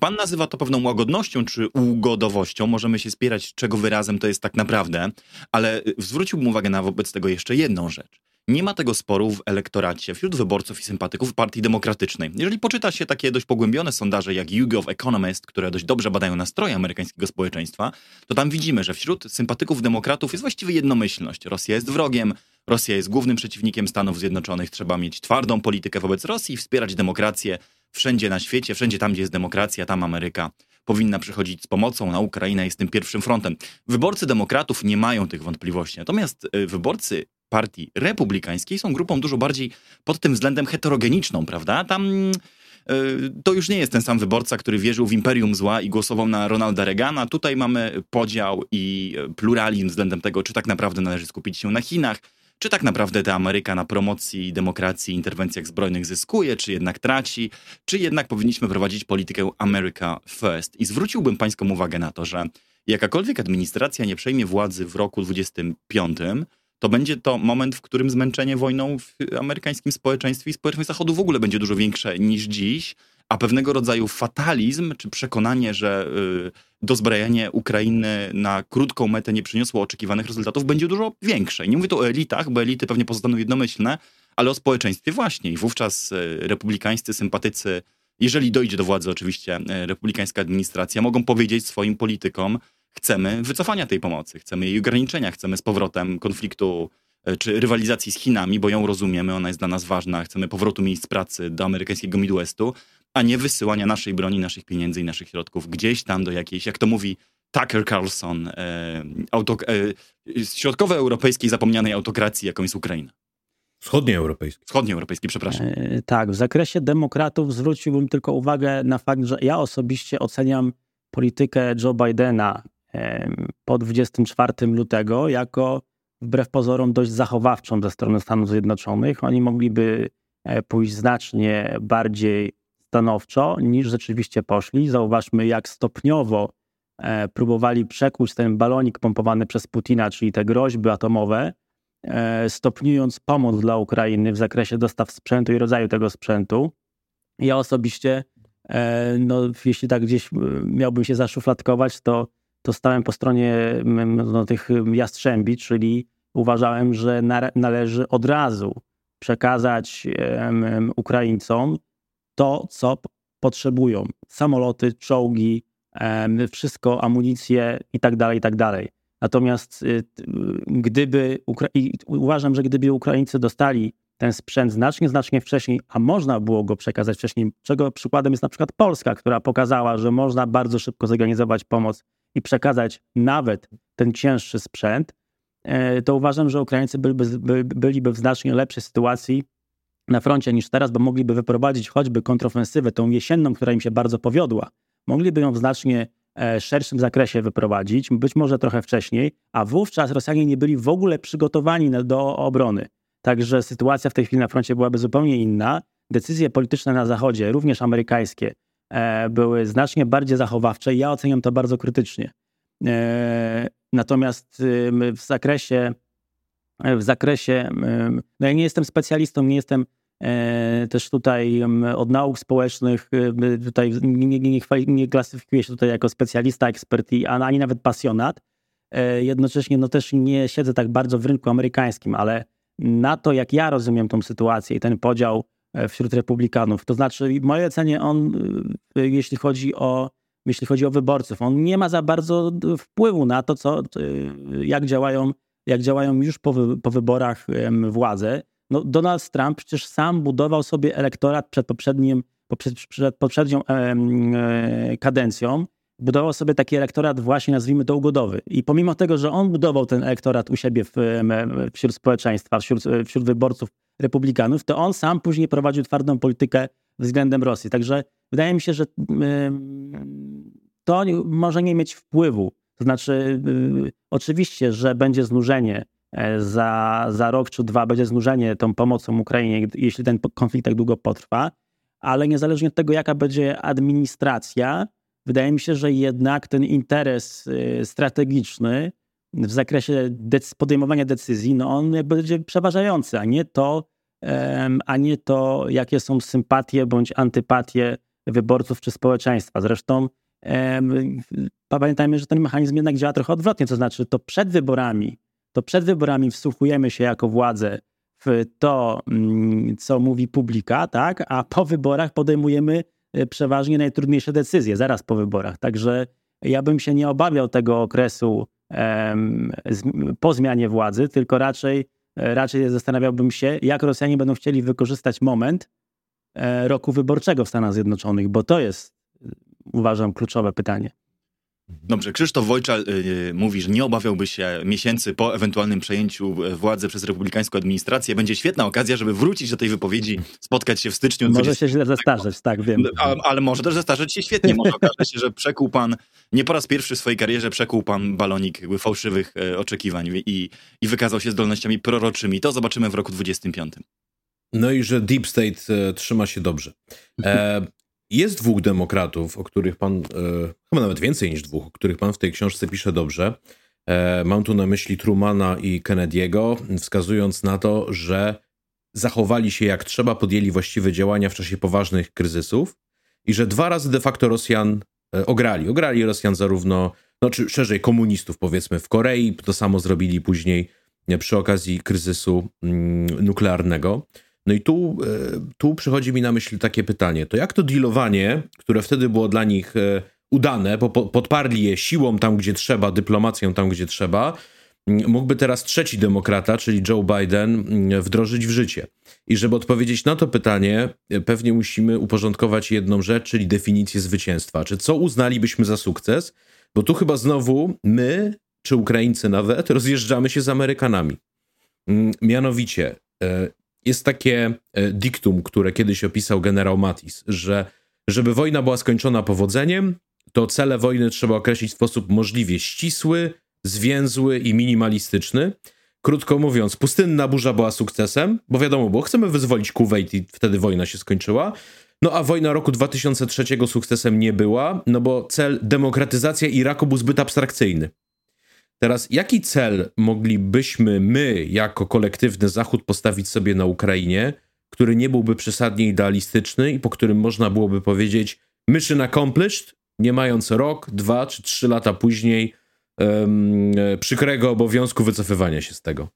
Pan nazywa to pewną łagodnością czy ugodowością. Możemy się spierać, czego wyrazem to jest tak naprawdę, ale e, zwróciłbym uwagę na wobec tego jeszcze jedną rzecz. Nie ma tego sporu w elektoracie wśród wyborców i sympatyków Partii Demokratycznej. Jeżeli poczyta się takie dość pogłębione sondaże jak YouGov Economist, które dość dobrze badają nastroje amerykańskiego społeczeństwa, to tam widzimy, że wśród sympatyków demokratów jest właściwie jednomyślność. Rosja jest wrogiem, Rosja jest głównym przeciwnikiem Stanów Zjednoczonych, trzeba mieć twardą politykę wobec Rosji, wspierać demokrację wszędzie na świecie, wszędzie tam, gdzie jest demokracja, tam Ameryka powinna przychodzić z pomocą, na Ukraina jest tym pierwszym frontem. Wyborcy demokratów nie mają tych wątpliwości, natomiast y, wyborcy partii republikańskiej są grupą dużo bardziej pod tym względem heterogeniczną, prawda? Tam e, to już nie jest ten sam wyborca, który wierzył w imperium zła i głosował na Ronalda Reagana. Tutaj mamy podział i pluralizm względem tego, czy tak naprawdę należy skupić się na Chinach, czy tak naprawdę ta Ameryka na promocji demokracji i interwencjach zbrojnych zyskuje, czy jednak traci, czy jednak powinniśmy prowadzić politykę America First. I zwróciłbym pańską uwagę na to, że jakakolwiek administracja nie przejmie władzy w roku 25, to będzie to moment, w którym zmęczenie wojną w amerykańskim społeczeństwie i społeczeństwie Zachodu w ogóle będzie dużo większe niż dziś, a pewnego rodzaju fatalizm, czy przekonanie, że y, dozbrajanie Ukrainy na krótką metę nie przyniosło oczekiwanych rezultatów, będzie dużo większe. I nie mówię tu o elitach, bo elity pewnie pozostaną jednomyślne, ale o społeczeństwie właśnie. I wówczas y, republikańscy sympatycy, jeżeli dojdzie do władzy oczywiście y, republikańska administracja, mogą powiedzieć swoim politykom, chcemy wycofania tej pomocy, chcemy jej ograniczenia, chcemy z powrotem konfliktu e, czy rywalizacji z Chinami, bo ją rozumiemy, ona jest dla nas ważna, chcemy powrotu miejsc pracy do amerykańskiego Midwestu, a nie wysyłania naszej broni, naszych pieniędzy i naszych środków gdzieś tam do jakiejś, jak to mówi Tucker Carlson, e, auto, e, środkowoeuropejskiej zapomnianej autokracji, jaką jest Ukraina. Wschodnioeuropejski. Wschodnioeuropejski, przepraszam. E, tak, w zakresie demokratów zwróciłbym tylko uwagę na fakt, że ja osobiście oceniam politykę Joe Bidena po 24 lutego jako wbrew pozorom dość zachowawczą ze strony Stanów Zjednoczonych. Oni mogliby e, pójść znacznie bardziej stanowczo niż rzeczywiście poszli. Zauważmy, jak stopniowo e, próbowali przekuć ten balonik pompowany przez Putina, czyli te groźby atomowe, e, stopniując pomoc dla Ukrainy w zakresie dostaw sprzętu i rodzaju tego sprzętu. Ja osobiście, no, jeśli tak gdzieś miałbym się zaszufladkować, to, to stałem po stronie no, tych jastrzębi, czyli uważałem, że należy od razu przekazać Ukraińcom to, co potrzebują. Samoloty, czołgi, wszystko, amunicję i tak dalej, i tak dalej. Natomiast y, gdyby, uważam, że gdyby Ukraińcy dostali ten sprzęt znacznie, znacznie wcześniej, a można było go przekazać wcześniej, czego przykładem jest na przykład Polska, która pokazała, że można bardzo szybko zorganizować pomoc i przekazać nawet ten cięższy sprzęt, E, to uważam, że Ukraińcy byliby, byliby w znacznie lepszej sytuacji na froncie niż teraz, bo mogliby wyprowadzić choćby kontrofensywę, tą jesienną, która im się bardzo powiodła. Mogliby ją w znacznie e, szerszym zakresie wyprowadzić, być może trochę wcześniej, a wówczas Rosjanie nie byli w ogóle przygotowani do obrony. Także sytuacja w tej chwili na froncie byłaby zupełnie inna. Decyzje polityczne na Zachodzie, również amerykańskie, były znacznie bardziej zachowawcze i ja oceniam to bardzo krytycznie. Natomiast w zakresie, w zakresie, no ja nie jestem specjalistą, nie jestem e, też tutaj od nauk społecznych, tutaj nie, nie, nie klasyfikuję się tutaj jako specjalista, ekspert, ani nawet pasjonat. E, jednocześnie no też nie siedzę tak bardzo w rynku amerykańskim, ale na to, jak ja rozumiem tą sytuację i ten podział e, wśród republikanów, to znaczy w mojej ocenie on, jeśli chodzi o jeśli chodzi o wyborców. On nie ma za bardzo wpływu na to, co, jak, działają, jak działają już po, po wyborach władze. No, Donald Trump przecież sam budował sobie elektorat przed, poprzednim, przed, przed poprzednią e, kadencją. Budował sobie taki elektorat właśnie, nazwijmy to ugodowy. I pomimo tego, że on budował ten elektorat u siebie w, wśród społeczeństwa, wśród, wśród wyborców republikanów, to on sam później prowadził twardą politykę względem Rosji. Także wydaje mi się, że to może nie mieć wpływu. To znaczy, y, oczywiście, że będzie znużenie e, za, za rok czy dwa, będzie znużenie tą pomocą Ukrainie, jeśli ten konflikt tak długo potrwa, ale niezależnie od tego, jaka będzie administracja, wydaje mi się, że jednak ten interes y, strategiczny w zakresie podejmowania decyzji, no on będzie przeważający, a nie to, a nie to, jakie są sympatie bądź antypatie wyborców czy społeczeństwa. Zresztą pamiętajmy, że ten mechanizm jednak działa trochę odwrotnie, to znaczy to przed wyborami, to przed wyborami wsłuchujemy się jako władze w to, mm, co mówi publika, tak? a po wyborach podejmujemy e, przeważnie najtrudniejsze decyzje, zaraz po wyborach. Także ja bym się nie obawiał tego okresu po zmianie władzy, tylko raczej E, raczej zastanawiałbym się, jak Rosjanie będą chcieli wykorzystać moment e, roku wyborczego w Stanach Zjednoczonych, bo to jest, uważam, kluczowe pytanie. Dobrze, Krzysztof Wojczal yy, mówi, że nie obawiałby się miesięcy po ewentualnym przejęciu władzy przez republikańską administrację. Będzie świetna okazja, żeby wrócić do tej wypowiedzi, spotkać się w styczniu. Może 20... się źle zestarzeć, tak, wiem. Ale, ale może też zestarzeć się świetnie. Może okaże się, że przekuł pan, nie po raz pierwszy w swojej karierze przekuł pan balonik fałszywych e, oczekiwań i, i wykazał się zdolnościami proroczymi. To zobaczymy w roku 25. No i że Deep State e, trzyma się dobrze. E, jest dwóch demokratów, o których pan, e, chyba nawet więcej niż dwóch, o których pan w tej książce pisze dobrze. E, mam tu na myśli Trumana i Kennedy'ego, wskazując na to, że zachowali się jak trzeba, podjęli właściwe działania w czasie poważnych kryzysów i że dwa razy de facto Rosjan e, ograli. Ograli Rosjan zarówno, no czy szerzej komunistów powiedzmy w Korei, to samo zrobili później przy okazji kryzysu mm, nuklearnego. No i tu, e, tu przychodzi mi na myśl takie pytanie: to jak to dealowanie, które wtedy było dla nich e, udane, bo podparli je siłą tam, gdzie trzeba, dyplomacją tam, gdzie trzeba, mógłby teraz trzeci demokrata, czyli Joe Biden, wdrożyć w życie? I żeby odpowiedzieć na to pytanie, e, pewnie musimy uporządkować jedną rzecz, czyli definicję zwycięstwa. Czy co uznalibyśmy za sukces? Bo tu chyba znowu my, czy Ukraińcy nawet, rozjeżdżamy się z Amerykanami. Mianowicie, jest takie e, diktum, które kiedyś opisał generał Matis, że żeby wojna była skończona powodzeniem, to cele wojny trzeba określić w sposób możliwie ścisły, zwięzły i minimalistyczny. Krótko mówiąc, pustynna burza była sukcesem, bo wiadomo było, chcemy wyzwolić Kuwait i wtedy wojna się skończyła. No a wojna roku 2003 sukcesem nie była, no bo cel demokratyzacja Iraku był zbyt abstrakcyjny. Teraz, jaki cel moglibyśmy my, jako kolektywny Zachód, postawić sobie na Ukrainie, który nie byłby przesadnie idealistyczny i po którym można byłoby powiedzieć mission accomplished, nie mając rok, dwa czy trzy lata później um, przykrego obowiązku wycofywania się z tego?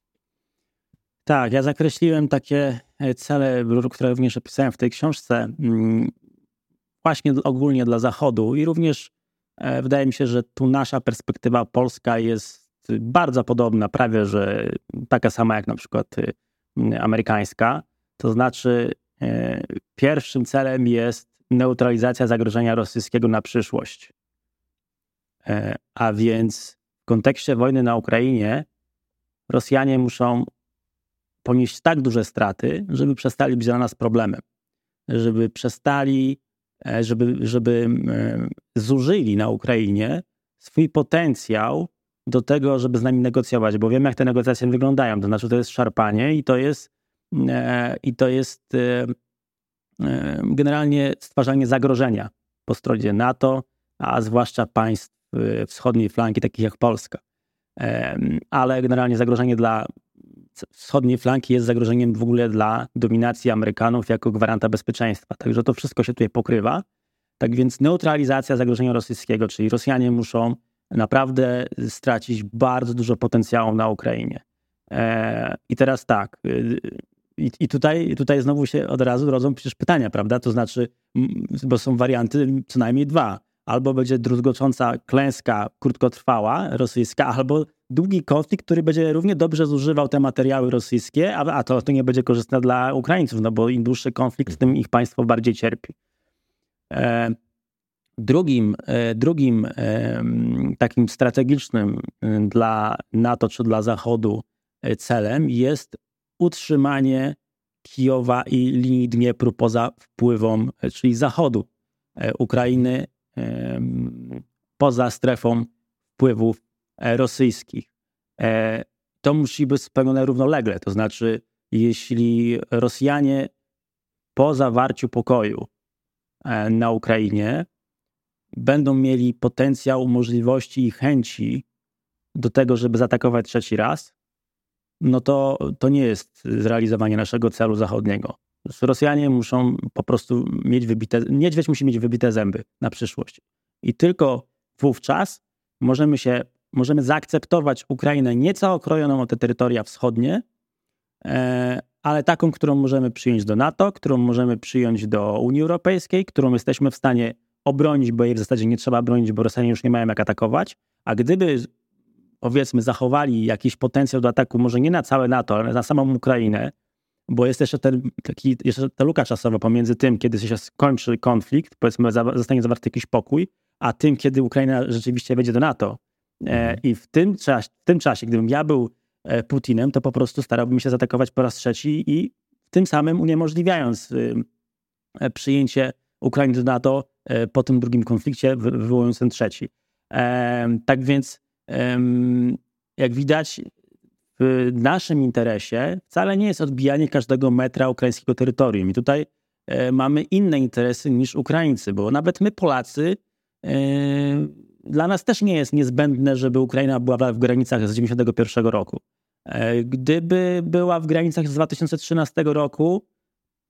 Tak, ja zakreśliłem takie e, cele, które również opisałem w tej książce, mm, właśnie ogólnie dla Zachodu i również wydaje mi się, że tu nasza perspektywa polska jest bardzo podobna, prawie że taka sama jak na przykład y, amerykańska. To znaczy, e, pierwszym celem jest neutralizacja zagrożenia rosyjskiego na przyszłość. A więc w kontekście wojny na Ukrainie Rosjanie muszą ponieść tak duże straty, żeby przestali być dla nas problemem. Żeby przestali, e, żeby, żeby e, zużyli na Ukrainie swój potencjał do tego, żeby z nami negocjować, bo wiemy, jak te negocjacje wyglądają. To znaczy, to jest szarpanie i to jest, e, i to jest generalnie stwarzanie zagrożenia po stronie NATO, a zwłaszcza państw wschodniej flanki, takich jak Polska. Ale generalnie zagrożenie dla wschodniej flanki jest zagrożeniem w ogóle dla dominacji Amerykanów jako gwaranta bezpieczeństwa. Także to wszystko się tutaj pokrywa. Tak więc neutralizacja zagrożenia rosyjskiego, czyli Rosjanie muszą naprawdę stracić bardzo dużo potencjału na Ukrainie. E, I teraz tak, y, i, i tutaj, tutaj znowu się od razu rodzą przecież pytania, prawda? To znaczy, bo są warianty co najmniej dwa. Albo będzie druzgocząca klęska krótkotrwała rosyjska, albo długi konflikt, który będzie równie dobrze zużywał te materiały rosyjskie, a, a to, to nie będzie korzystne dla Ukraińców, no bo im dłuższy konflikt, tym ich państwo bardziej cierpi. E, drugim e, drugim e, takim strategicznym e, dla NATO czy dla Zachodu e, celem jest utrzymanie Kijowa i linii Dniepru poza wpływą, e, czyli Zachodu Ukrainy, poza strefą wpływów E, rosyjskich. E, to musi być spełnione równolegle. To znaczy, jeśli Rosjanie po zawarciu pokoju e, na Ukrainie będą mieli potencjał, możliwości i chęci do tego, żeby zaatakować trzeci raz, no to, to nie jest zrealizowanie naszego celu zachodniego. Rosjanie muszą po prostu mieć wybite, niedźwiedź musi mieć wybite zęby na przyszłość. I tylko wówczas możemy się możemy zaakceptować Ukrainę nieco okrojoną o te terytoria wschodnie, e, ale taką, którą możemy przyjąć do NATO, którą możemy przyjąć do Unii Europejskiej, którą jesteśmy w stanie obronić, bo jej w zasadzie nie trzeba bronić, bo Rosjanie już nie mają jak atakować. A gdyby, powiedzmy, zachowali jakiś potencjał do ataku, może nie na całe NATO, ale na samą Ukrainę, bo jest jeszcze, ten, taki, jeszcze ta luka czasowa pomiędzy tym, kiedy się skończy konflikt, powiedzmy, zostanie zawarty jakiś pokój, a tym, kiedy Ukraina rzeczywiście wejdzie do NATO. E, mhm. I w tym, czasie, w tym czasie, gdybym ja był e, Putinem, to po prostu starałbym się zaatakować po raz trzeci i tym samym uniemożliwiając e, przyjęcie Ukrainy do NATO po tym drugim konflikcie, wywołując ten trzeci. Tak więc, jak widać, w naszym interesie wcale nie jest odbijanie każdego metra ukraińskiego terytorium. I tutaj mamy inne interesy niż Ukraińcy, bo nawet my, Polacy, dla nas też nie jest niezbędne, żeby Ukraina była w granicach z 1991 roku. E, gdyby była w granicach z 2013 roku,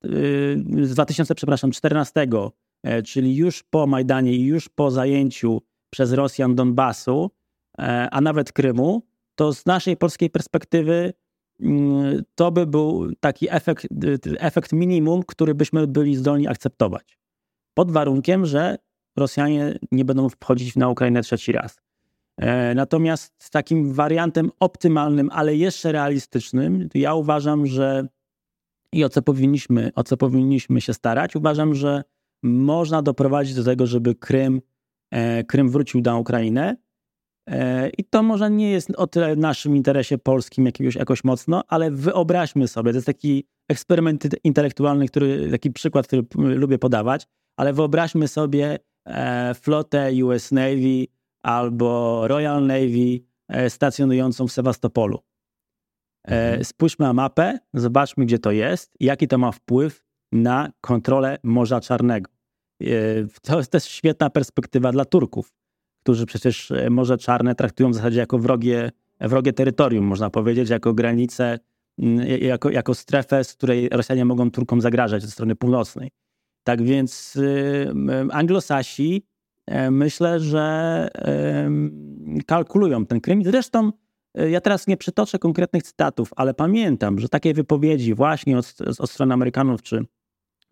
y, z 2000, przepraszam, 14, e, czyli już po Majdanie i już po zajęciu przez Rosjan Donbasu, e, a nawet Krymu, to z naszej polskiej perspektywy mm, to by był taki efekt, efekt minimum, który byśmy byli zdolni akceptować. Pod warunkiem, że Rosjanie nie będą wchodzić na Ukrainę trzeci raz. E, natomiast takim wariantem optymalnym, ale jeszcze realistycznym, ja uważam, że i o co powinniśmy, o co powinniśmy się starać, uważam, że można doprowadzić do tego, żeby Krym, e, Krym wrócił na Ukrainę. E, I to może nie jest o tyle w naszym interesie polskim jakiegoś, jakoś mocno, ale wyobraźmy sobie, to jest taki eksperyment intelektualny, który, taki przykład, który lubię podawać, ale wyobraźmy sobie flotę US Navy albo Royal Navy e, stacjonującą w Sewastopolu. E, mhm. Spójrzmy na mapę, zobaczmy, gdzie to jest i jaki to ma wpływ na kontrolę Morza Czarnego. E, to jest też świetna perspektywa dla Turków, którzy przecież e, Morze Czarne traktują w zasadzie jako wrogie, wrogie terytorium, można powiedzieć, jako granicę, jako, jako strefę, z której Rosjanie mogą Turkom zagrażać ze strony północnej. Tak więc anglosasi myślę, że kalkulują ten Krym. Zresztą E, ja teraz nie przytoczę konkretnych cytatów, ale pamiętam, że takie wypowiedzi właśnie od, od strony Amerykanów czy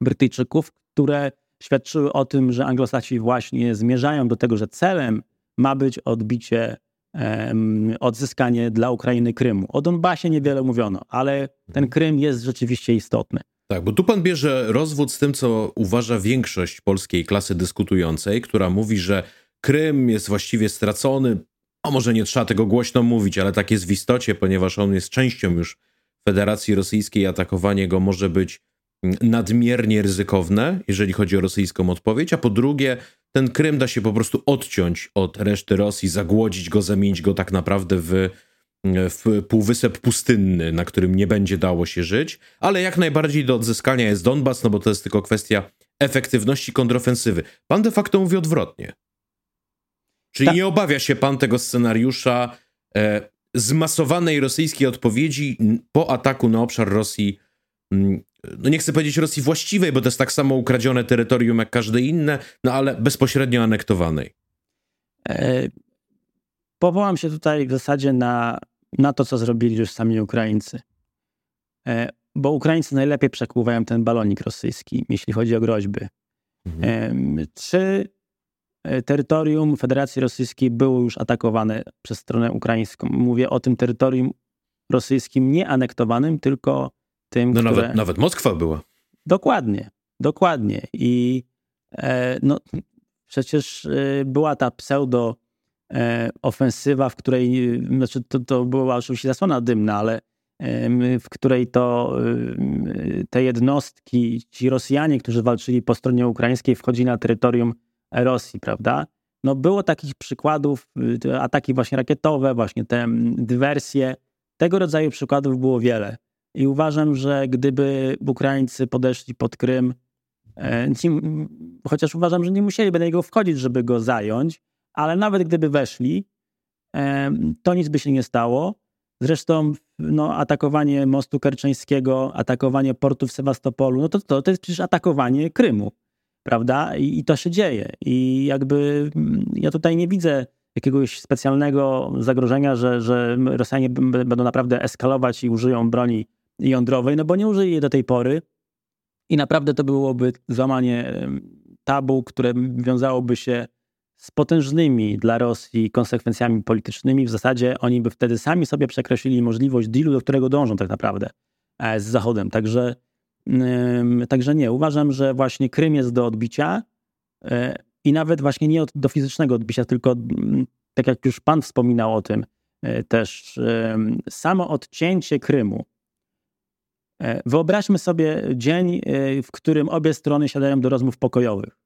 Brytyjczyków, które świadczyły o tym, że Anglosasi właśnie zmierzają do tego, że celem ma być odbicie, um, odzyskanie dla Ukrainy Krymu. O Donbasie niewiele mówiono, ale ten. Krym jest rzeczywiście istotny. Tak, bo tu pan bierze rozwód z tym, co uważa większość polskiej klasy dyskutującej, która mówi, że Krym jest właściwie stracony, a może nie trzeba tego głośno mówić, ale tak jest w istocie, ponieważ on jest częścią już Federacji Rosyjskiej, atakowanie go może być mm, nadmiernie ryzykowne, jeżeli chodzi o rosyjską odpowiedź, a po drugie, ten Krym da się po prostu odciąć od reszty Rosji, zagłodzić go, zamienić go tak naprawdę w, w półwysep pustynny, na którym nie będzie dało się żyć, ale jak najbardziej do odzyskania jest Donbas, no bo to jest tylko kwestia efektywności kontrofensywy. Pan de facto mówi odwrotnie. Czyli Ta... nie obawia się pan tego scenariusza e, zmasowanej rosyjskiej odpowiedzi po ataku na obszar Rosji, no nie chcę powiedzieć Rosji właściwej, bo to jest tak samo ukradzione terytorium jak każde inne, no ale bezpośrednio anektowanej. E, powołam się tutaj w zasadzie na, na to, co zrobili już sami Ukraińcy. E, bo Ukraińcy najlepiej przekłuwają ten balonik rosyjski, jeśli chodzi o groźby. Mhm. Czy E, terytorium Federacji Rosyjskiej było już atakowane przez stronę ukraińską. Mówię o tym terytorium rosyjskim nie anektowanym, tylko tym, no które... nawet, nawet Moskwa była. Dokładnie, dokładnie. I e, no, przecież e, była ta pseudo ofensywa, w której, e, znaczy to, to była oczywiście zasłona dymna, ale w której to te jednostki, ci Rosjanie, którzy walczyli po stronie ukraińskiej, wchodzili na terytorium Rosji, prawda? No było takich przykładów, ataki właśnie rakietowe, właśnie te dywersje. Tego rodzaju przykładów było wiele. I uważam, że gdyby Ukraińcy podeszli pod Krym, e, chociaż uważam, że nie musieliby na niego wchodzić, żeby go zająć, ale nawet gdyby weszli, to nic by się nie stało. Zresztą no, atakowanie mostu kerczeńskiego, atakowanie portu w Sewastopolu, no to, to, to jest przecież atakowanie Krymu prawda? I, I, to się dzieje. I jakby mm, ja tutaj nie widzę jakiegoś specjalnego zagrożenia, że, że Rosjanie będą naprawdę eskalować i użyją broni jądrowej, no bo nie użyli jej do tej pory. I naprawdę to byłoby złamanie tabu, które wiązałoby się z potężnymi dla Rosji konsekwencjami politycznymi. W zasadzie oni by wtedy sami sobie przekreślili możliwość dealu, do którego dążą tak naprawdę e, z Zachodem. Także Także nie, uważam, że właśnie Krym jest do odbicia e, i nawet właśnie nie do fizycznego odbicia, tylko mm, tak jak już Pan wspominał o tym e, też, samo odcięcie Krymu. Wyobraźmy sobie dzień, w którym obie strony siadają do rozmów pokojowych.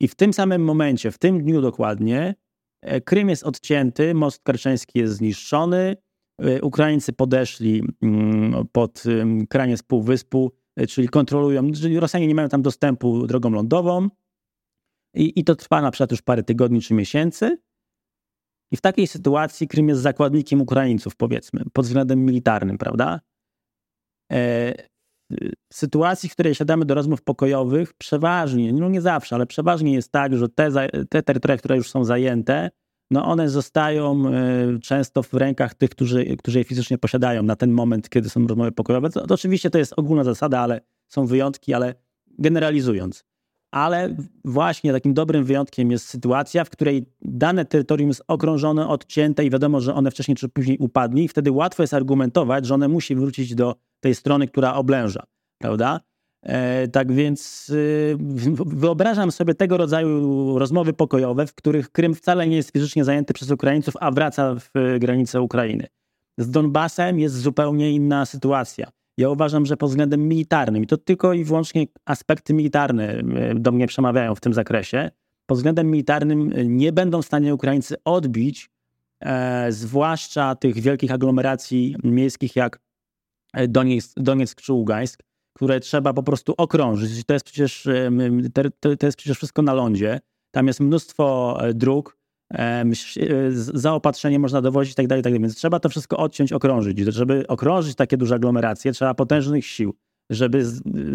I w tym samym momencie, w tym dniu dokładnie, Krym jest odcięty, most karczeński jest zniszczony, E, Ukraińcy podeszli mm, pod kraniec półwyspu, e, czyli kontrolują, czyli Rosjanie nie mają tam dostępu drogą lądową i, i to trwa na przykład już parę tygodni czy miesięcy. I w takiej sytuacji Krym jest zakładnikiem Ukraińców, powiedzmy, pod względem militarnym, prawda? W sytuacji, w której siadamy do rozmów pokojowych, przeważnie, no nie zawsze, ale przeważnie jest tak, że te, te terytoria, które już są zajęte, no one zostają e, często w rękach tych, którzy, którzy je fizycznie posiadają na ten moment, kiedy są rozmowy pokojowe. To, to oczywiście to jest ogólna zasada, ale są wyjątki, ale generalizując. Ale właśnie takim dobrym wyjątkiem jest sytuacja, w której dane terytorium jest okrążone, odcięte i wiadomo, że one wcześniej czy później upadnie i wtedy łatwo jest argumentować, że one musi wrócić do tej strony, która oblęża, prawda? E, tak więc y, wyobrażam sobie tego rodzaju rozmowy pokojowe, w których Krym wcale nie jest fizycznie zajęty przez Ukraińców, a wraca w granicę Ukrainy. Z Donbasem jest zupełnie inna sytuacja. Ja uważam, że pod względem militarnym, i to tylko i wyłącznie aspekty militarne do mnie przemawiają w tym zakresie, pod względem militarnym nie będą w stanie Ukraińcy odbić, e, zwłaszcza tych wielkich aglomeracji miejskich jak Donieck, Donieck czy Ługańsk, które trzeba po prostu okrążyć. To jest przecież, to jest przecież wszystko na lądzie. Tam jest mnóstwo e, dróg, e, zaopatrzenie można dowozić tak dalej, tak dalej. Więc trzeba to wszystko odciąć, okrążyć. Żeby okrążyć takie duże aglomeracje, trzeba potężnych sił. Żeby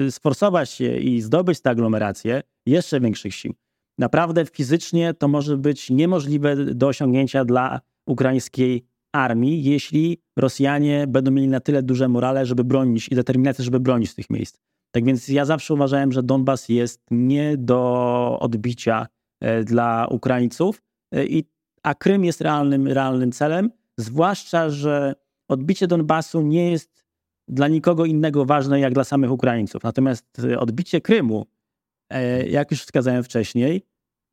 sforsować się i zdobyć te aglomeracje, jeszcze większych sił. Naprawdę fizycznie to może być niemożliwe do osiągnięcia dla ukraińskiej armii, jeśli Rosjanie będą mieli na tyle duże morale, żeby bronić i determinację, żeby bronić tych miejsc. Tak więc ja zawsze uważałem, że Donbas jest nie do odbicia e, dla Ukraińców, e, i, a Krym jest realnym, realnym celem, zwłaszcza, że odbicie Donbasu nie jest dla nikogo innego ważne jak dla samych Ukraińców. Natomiast e, odbicie Krymu, jak już wskazałem wcześniej,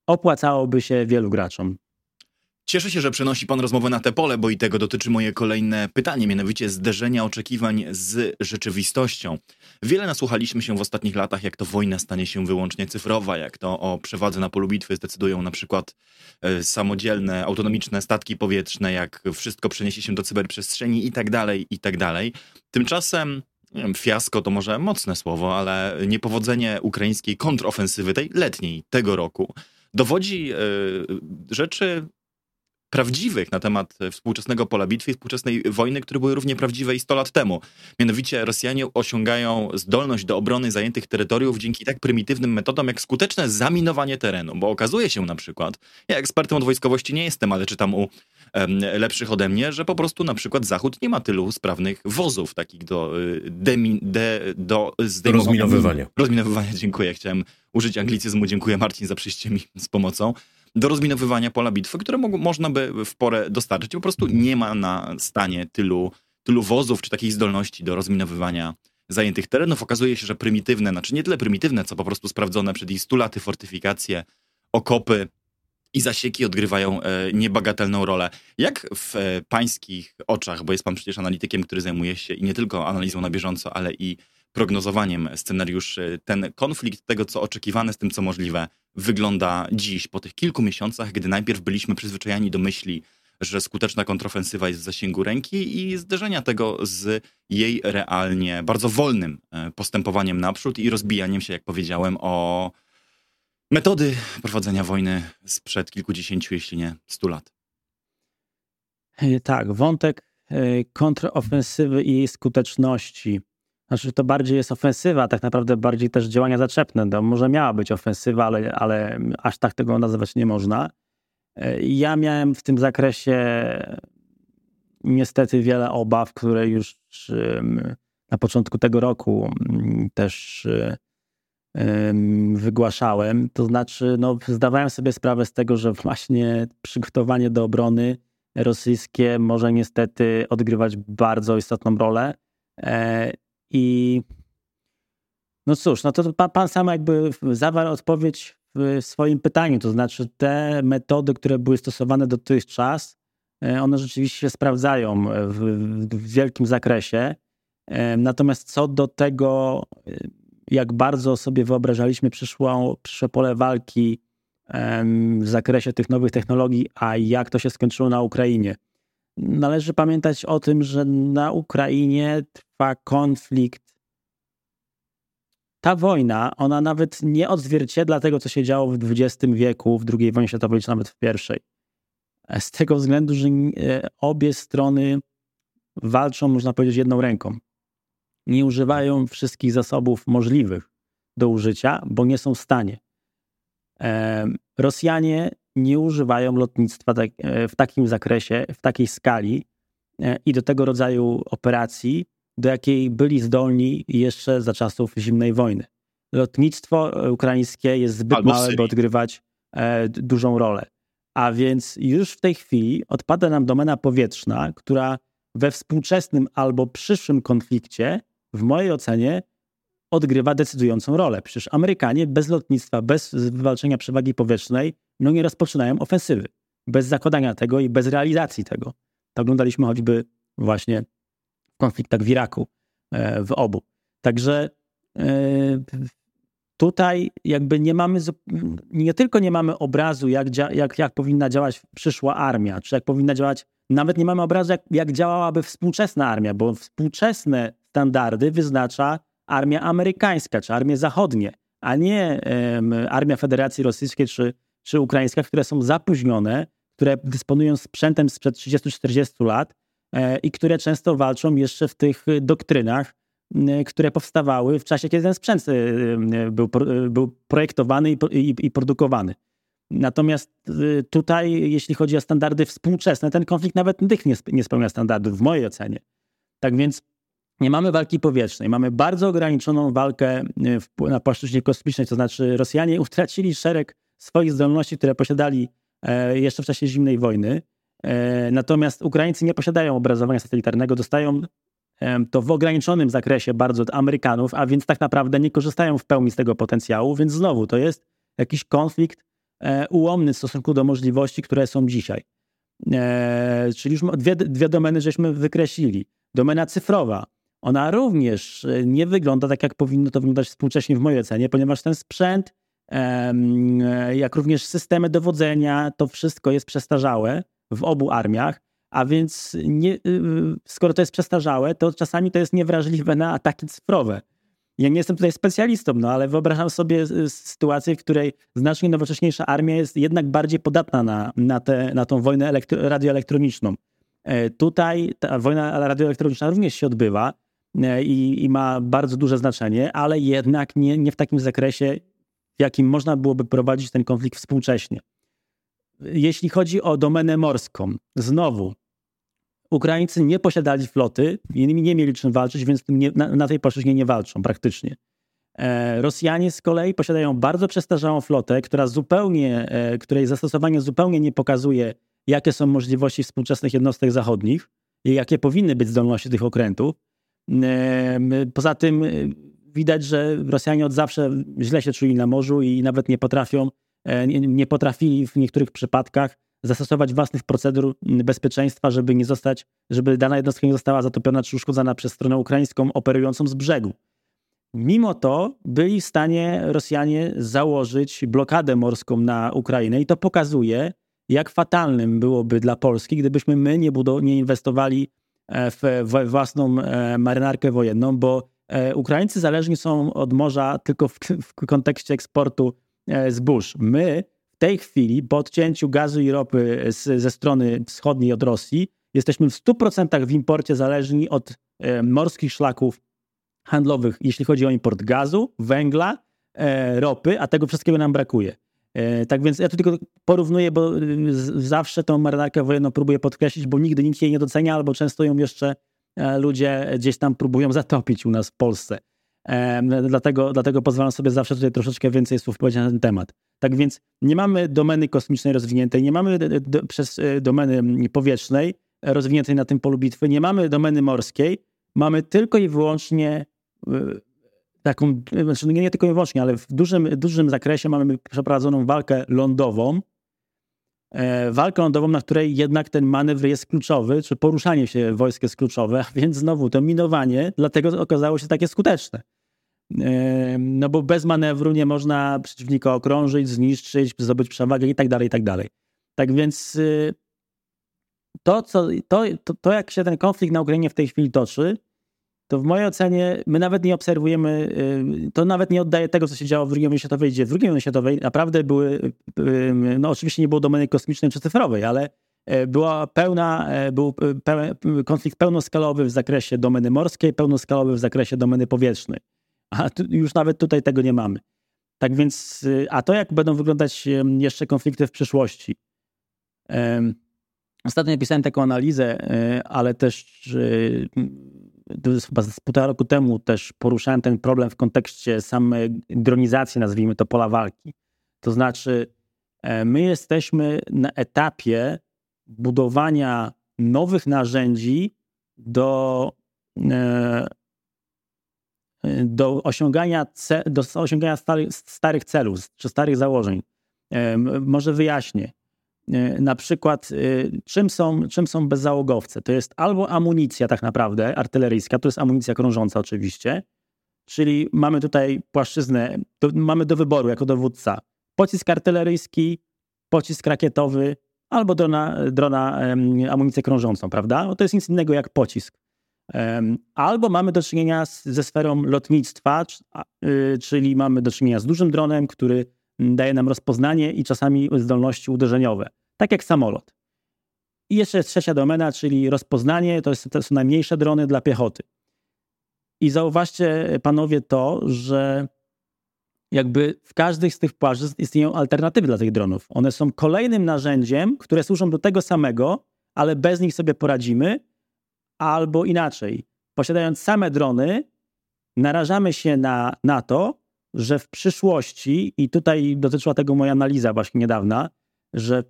opłacałoby się wielu graczom. Cieszę się, że przenosi Pan rozmowę na te pole, bo i tego dotyczy moje kolejne pytanie, mianowicie zderzenia oczekiwań z rzeczywistością. Wiele nasłuchaliśmy się w ostatnich latach, jak to wojna stanie się wyłącznie cyfrowa, jak to o przewadze na polu bitwy zdecydują na przykład e, samodzielne, autonomiczne statki powietrzne, jak wszystko przeniesie się do cyberprzestrzeni i tak dalej, i tak dalej. Tymczasem fiasko to może mocne słowo, ale niepowodzenie ukraińskiej kontrofensywy, tej letniej, tego roku, dowodzi yy, rzeczy prawdziwych na temat współczesnego pola bitwy, współczesnej wojny, które były równie prawdziwe i 100 lat temu. Mianowicie Rosjanie osiągają zdolność do obrony zajętych terytoriów dzięki tak prymitywnym metodom jak skuteczne zaminowanie terenu, bo okazuje się na przykład, ja ekspertem od wojskowości nie jestem, ale czytam u lepszych ode mnie, że po prostu na przykład Zachód nie ma tylu sprawnych wozów takich do, y, demi, de, do Rozminowywania. Rozminowywania, dziękuję. Chciałem użyć anglicyzmu. Dziękuję Marcin za przyjście mi z pomocą do rozminowywania pola bitwy, które mo można by w porę dostarczyć. Po prostu nie ma na stanie tylu, tylu wozów czy takiej zdolności do rozminowywania zajętych terenów. Okazuje się, że prymitywne, znaczy nie tyle prymitywne, co po prostu sprawdzone przed ich 100 laty fortyfikacje, okopy i zasieki odgrywają e, niebagatelną rolę. Jak w e, pańskich oczach, bo jest pan przecież analitykiem, który zajmuje się i nie tylko analizą na bieżąco, ale i prognozowaniem scenariuszy, ten konflikt tego, co oczekiwane z tym, co możliwe, wygląda dziś, po tych kilku miesiącach, gdy najpierw byliśmy przyzwyczajani do myśli, że skuteczna kontrofensywa jest w zasięgu ręki i zderzenia tego z jej realnie bardzo wolnym e, postępowaniem naprzód i rozbijaniem się, jak powiedziałem, o metody prowadzenia wojny sprzed kilkudziesięciu, jeśli nie stu lat. E, tak, wątek e, kontrofensywy i jej skuteczności znaczy, to bardziej jest ofensywa, tak naprawdę bardziej też działania zaczepne. To może miała być ofensywa, ale, ale aż tak tego nazywać nie można. E, ja miałem w tym zakresie niestety wiele obaw, które już na początku tego roku też wygłaszałem. To znaczy, no, zdawałem sobie sprawę z tego, że właśnie przygotowanie do obrony rosyjskie może niestety odgrywać bardzo istotną rolę. I no cóż, no to pan, pan sam jakby zawarł odpowiedź w swoim pytaniu, to znaczy te metody, które były stosowane dotychczas, e, one rzeczywiście się sprawdzają w, w wielkim zakresie. E, natomiast co do tego, e, jak bardzo sobie wyobrażaliśmy przyszłą, przyszłe pole walki w zakresie tych nowych technologii, a jak to się skończyło na Ukrainie. Należy pamiętać o tym, że na Ukrainie trwa konflikt. Ta wojna, ona nawet nie odzwierciedla tego, co się działo w XX wieku, w II wojnie światowej, czy nawet w pierwszej. Z tego względu, że e, obie strony walczą, można powiedzieć, jedną ręką. Nie używają wszystkich zasobów możliwych do użycia, bo nie są w stanie. Rosjanie nie używają lotnictwa tak, e, w takim zakresie, w takiej skali e, i do tego rodzaju operacji, do jakiej byli zdolni jeszcze za czasów zimnej wojny. Lotnictwo ukraińskie jest zbyt Albo małe, by odgrywać e, dużą rolę. A więc już w tej chwili odpada nam domena powietrzna, która we współczesnym albo przyszłym konflikcie, w mojej ocenie, odgrywa decydującą rolę. Przecież Amerykanie bez lotnictwa, bez wywalczenia przewagi powietrznej, no nie rozpoczynają ofensywy. Bez zakładania tego i bez realizacji tego. To oglądaliśmy choćby właśnie w konfliktach w Iraku. w obu. Także tutaj jakby nie mamy, nie tylko nie mamy obrazu, jak, jak, jak powinna działać przyszła armia, czy jak powinna działać, nawet nie mamy obrazu, jak, jak działałaby współczesna armia, bo współczesne standardy wyznacza armia amerykańska, czy armie zachodnie, a nie armia Federacji Rosyjskiej, czy, czy ukraińska, które są zapóźnione, które dysponują sprzętem sprzed 30-40 lat e, i które często walczą jeszcze w tych doktrynach, które powstawały w czasie, kiedy ten sprzęt y, był, był projektowany i, i, i produkowany. Natomiast tutaj, jeśli chodzi o standardy współczesne, ten konflikt nawet tych nie spełnia standardów, w mojej ocenie. Tak więc nie mamy walki powietrznej, mamy bardzo ograniczoną walkę na płaszczyźnie kosmicznej, to znaczy Rosjanie utracili szereg swoich zdolności, które posiadali e, jeszcze w czasie zimnej wojny. E, natomiast Ukraińcy nie posiadają obrazowania satelitarnego, dostają to w ograniczonym zakresie bardzo od Amerykanów, a więc tak naprawdę nie korzystają w pełni z tego potencjału, więc znowu to jest jakiś konflikt e, ułomny w stosunku do możliwości, które są dzisiaj. E, czyli już dwie, dwie domeny żeśmy wykreślili. Domena cyfrowa, ona również e, nie wygląda tak, jak powinno to wyglądać współcześnie w mojej ocenie, ponieważ ten sprzęt, jak również systemy dowodzenia, to wszystko jest przestarzałe w obu armiach a więc nie, y, skoro to jest przestarzałe, to czasami to jest niewrażliwe na ataki cyfrowe. Ja nie jestem tutaj specjalistą, no ale wyobrażam sobie y, sytuację, w której znacznie nowocześniejsza armia jest jednak bardziej podatna na, na, te, na tą wojnę elektro, radioelektroniczną. E, tutaj ta wojna radioelektroniczna również się odbywa e, i, i, ma bardzo duże znaczenie, ale jednak nie, nie w takim zakresie, w jakim można byłoby prowadzić ten konflikt współcześnie. Jeśli chodzi o domenę morską, znowu Ukraińcy nie posiadali floty, nie mieli czym walczyć, więc nie, na, na, tej płaszczyźnie nie walczą praktycznie. E, Rosjanie z kolei posiadają bardzo przestarzałą flotę, która zupełnie, e, której zastosowanie zupełnie nie pokazuje, jakie są możliwości współczesnych jednostek zachodnich i jakie powinny być zdolności tych okrętów. E, poza tym widać, że Rosjanie od zawsze źle się czuli na morzu i nawet nie potrafią, nie, nie potrafili w niektórych przypadkach zastosować własnych procedur bezpieczeństwa, żeby nie zostać, żeby dana jednostka nie została zatopiona czy uszkodzona przez stronę ukraińską operującą z brzegu. Mimo to byli w stanie Rosjanie założyć blokadę morską na Ukrainę i to pokazuje, jak fatalnym byłoby dla Polski, gdybyśmy my nie, nie inwestowali e, w, w własną e, marynarkę wojenną, bo e, Ukraińcy zależni są od morza tylko w, w kontekście eksportu zbóż. My tej chwili, po odcięciu gazu i ropy z, ze strony wschodniej od Rosji, jesteśmy w 100% w imporcie zależni od e, morskich szlaków handlowych, jeśli chodzi o import gazu, węgla, e, ropy, a tego wszystkiego nam brakuje. E, tak więc ja tu tylko porównuję, bo y, zawsze tą marynarkę wojenną próbuję podkreślić, bo nigdy nikt jej nie docenia, albo często ją jeszcze e, ludzie gdzieś tam próbują zatopić u nas w Polsce. E, dlatego, dlatego pozwalam sobie zawsze tutaj troszeczkę więcej słów powiedzieć na ten temat. Tak więc nie mamy domeny kosmicznej rozwiniętej, nie mamy do, przez e, domeny powietrznej rozwiniętej na tym polu bitwy, nie mamy domeny morskiej, mamy tylko i wyłącznie e, taką, znaczy nie tylko i wyłącznie, ale w dużym, dużym zakresie mamy przeprowadzoną walkę lądową, walkę lądową, na której jednak ten manewr jest kluczowy, czy poruszanie się wojsk jest kluczowe, a więc znowu to minowanie dlatego okazało się takie skuteczne. No bo bez manewru nie można przeciwnika okrążyć, zniszczyć, zdobyć przewagę i tak dalej, i tak dalej. Tak więc y, to, co, to, to, to, jak się ten konflikt na Ukrainie w tej chwili toczy, to w mojej ocenie my nawet nie obserwujemy, y, to nawet nie oddaje tego, co się działo w II wojnie światowej, gdzie w II wojnie światowej naprawdę były, y, no oczywiście nie było domeny kosmicznej czy cyfrowej, ale była pełna, był pełen, konflikt pełnoskalowy w zakresie domeny morskiej, pełnoskalowy w zakresie domeny powietrznej. A tu, już nawet tutaj tego nie mamy. Tak więc, y, a to jak będą wyglądać jeszcze konflikty w przyszłości? Ostatnio pisałem taką analizę, y, ale też y, chyba z półtora roku temu też poruszałem ten problem w kontekście samej dronizacji, nazwijmy to, pola walki. To znaczy, e, my jesteśmy na etapie budowania nowych narzędzi do e, do osiągania, do osiągania starych, starych celów czy starych założeń. Może wyjaśnię. Na przykład czym są, czym są bezzałogowce? To jest albo amunicja tak naprawdę artyleryjska, to jest amunicja krążąca oczywiście, czyli mamy tutaj płaszczyznę, mamy do wyboru jako dowódca pocisk artyleryjski, pocisk rakietowy albo drona, drona amunicję krążącą, prawda? No to jest nic innego jak pocisk. Albo mamy do czynienia z, ze sferą lotnictwa, y, czyli mamy do czynienia z dużym dronem, który daje nam rozpoznanie i czasami zdolności uderzeniowe, tak jak samolot. I jeszcze jest trzecia domena, czyli rozpoznanie, to, jest, to są najmniejsze drony dla piechoty. I zauważcie, panowie, to, że jakby w każdej z tych płaszczyzn istnieją alternatywy dla tych dronów. One są kolejnym narzędziem, które służą do tego samego, ale bez nich sobie poradzimy, albo inaczej. Posiadając same drony, narażamy się na, na to, że w przyszłości, i tutaj dotyczyła tego moja analiza właśnie niedawna, że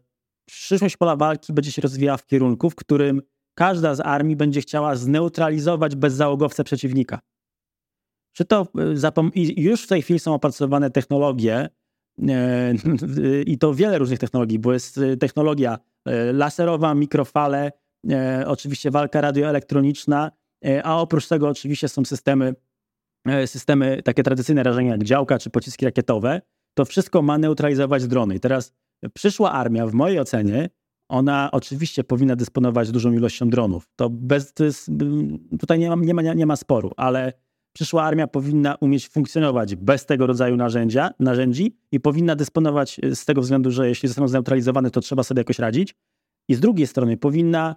przyszłość pola walki będzie się rozwijała w kierunku, w którym każda z armii będzie chciała zneutralizować bezzałogowce przeciwnika. Czy to i już w tej chwili są opracowane technologie, e, i to wiele różnych technologii, bo jest e, technologia laserowa, mikrofale, oczywiście walka radioelektroniczna, a oprócz tego oczywiście są systemy, systemy takie tradycyjne rażenia jak działka czy pociski rakietowe. To wszystko ma neutralizować drony. I teraz przyszła armia, w mojej ocenie, ona oczywiście powinna dysponować dużą ilością dronów. To, bez, to jest, tutaj nie ma, nie, ma, nie ma sporu, ale przyszła armia powinna umieć funkcjonować bez tego rodzaju narzędzia, narzędzi i powinna dysponować y, z tego względu, że jeśli zostaną zneutralizowane, to trzeba sobie jakoś radzić. I z drugiej strony powinna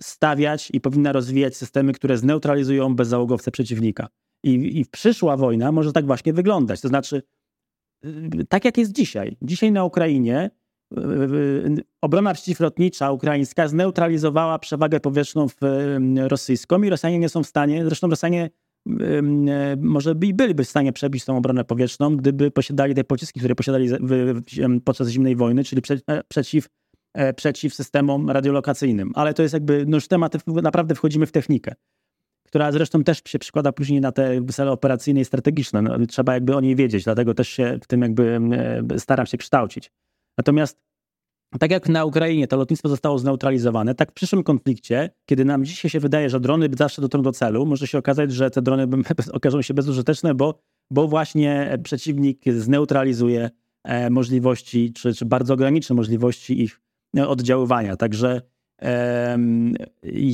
stawiać i powinna rozwijać systemy, które zneutralizują bezzałogowce przeciwnika. I, I przyszła wojna może tak właśnie wyglądać. To znaczy, y, tak jak jest dzisiaj. Dzisiaj na Ukrainie y, obrona przeciwlotnicza ukraińska zneutralizowała przewagę powietrzną rosyjską i Rosjanie nie są w stanie, zresztą Rosjanie może by, byliby w stanie przebić tą obronę powietrzną, gdyby posiadali te pociski, które posiadali podczas zimnej wojny, czyli e, przeciw, e, przeciw systemom radiolokacyjnym. Ale to jest jakby, no już temat, naprawdę wchodzimy w technikę, która zresztą też się przykłada później na te cele operacyjne i strategiczne. No, trzeba jakby o niej wiedzieć, dlatego też się w tym jakby staram się kształcić. Natomiast tak jak na Ukrainie to lotnictwo zostało zneutralizowane, tak w przyszłym konflikcie, kiedy nam dzisiaj się wydaje, że drony zawsze dotrą do celu, może się okazać, że te drony okażą się bezużyteczne, bo, bo właśnie przeciwnik zneutralizuje e, możliwości, czy, czy bardzo ograniczy możliwości ich e, oddziaływania. Także e,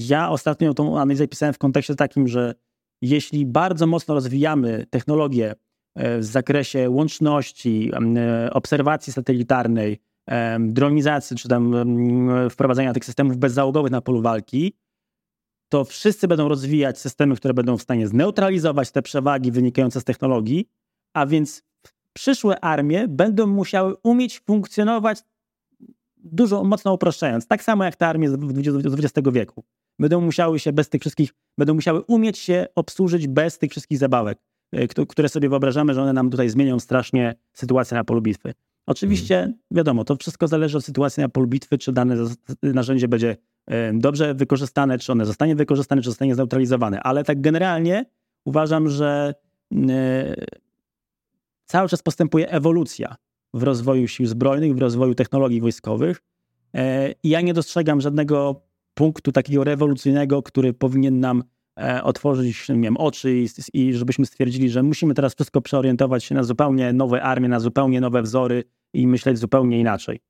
ja ostatnio tą analizę pisałem w kontekście takim, że jeśli bardzo mocno rozwijamy technologię e, w zakresie łączności, obserwacji satelitarnej, dronizacji, czy tam wprowadzania tych systemów bezzałogowych na polu walki, to wszyscy będą rozwijać systemy, które będą w stanie zneutralizować te przewagi wynikające z technologii, a więc przyszłe armie będą musiały umieć funkcjonować dużo mocno upraszczając, tak samo jak te armie z XX wieku. Będą musiały się bez tych wszystkich, będą musiały umieć się obsłużyć bez tych wszystkich zabawek, e, które sobie wyobrażamy, że one nam tutaj zmienią strasznie sytuację na polu bitwy. Oczywiście, mhm. wiadomo, to wszystko zależy od sytuacji na polu bitwy, czy dane narzędzie będzie dobrze wykorzystane, czy one zostanie wykorzystane, czy zostanie zneutralizowane. Ale tak generalnie uważam, że cały czas postępuje ewolucja w rozwoju sił zbrojnych, w rozwoju technologii wojskowych. E, ja nie dostrzegam żadnego punktu takiego rewolucyjnego, który powinien nam E, otworzyć nie wiem, oczy i, i żebyśmy stwierdzili, że musimy teraz wszystko przeorientować się na zupełnie nowe armie, na zupełnie nowe wzory i myśleć zupełnie inaczej.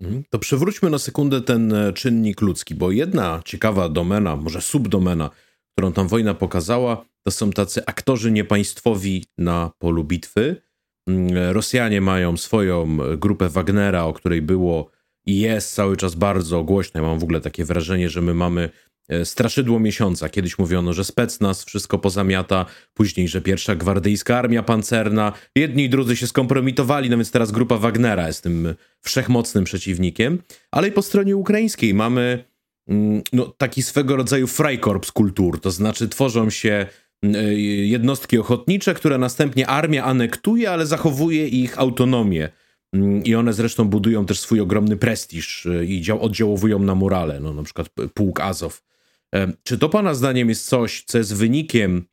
Mhm. To przywróćmy na sekundę ten e, czynnik ludzki, bo jedna ciekawa domena, może subdomena, którą tam wojna pokazała, to są tacy aktorzy niepaństwowi na polu bitwy. Mm, Rosjanie mają swoją grupę Wagnera, o której było i jest cały czas bardzo głośno. Ja mam w ogóle takie wrażenie, że my mamy E, straszydło miesiąca. Kiedyś mówiono, że specnaz wszystko pozamiata, później, że pierwsza gwardyjska armia pancerna. Jedni i drudzy się skompromitowali, no więc teraz grupa Wagnera jest tym wszechmocnym przeciwnikiem. Ale i po stronie ukraińskiej mamy mm, no, taki swego rodzaju freikorps kultur, to znaczy tworzą się e, jednostki ochotnicze, które następnie armia anektuje, ale zachowuje ich autonomię. Mm, I one zresztą budują też swój ogromny prestiż e, i oddziałowują na morale. No, na przykład pułk Azow czy to Pana zdaniem jest coś, co jest wynikiem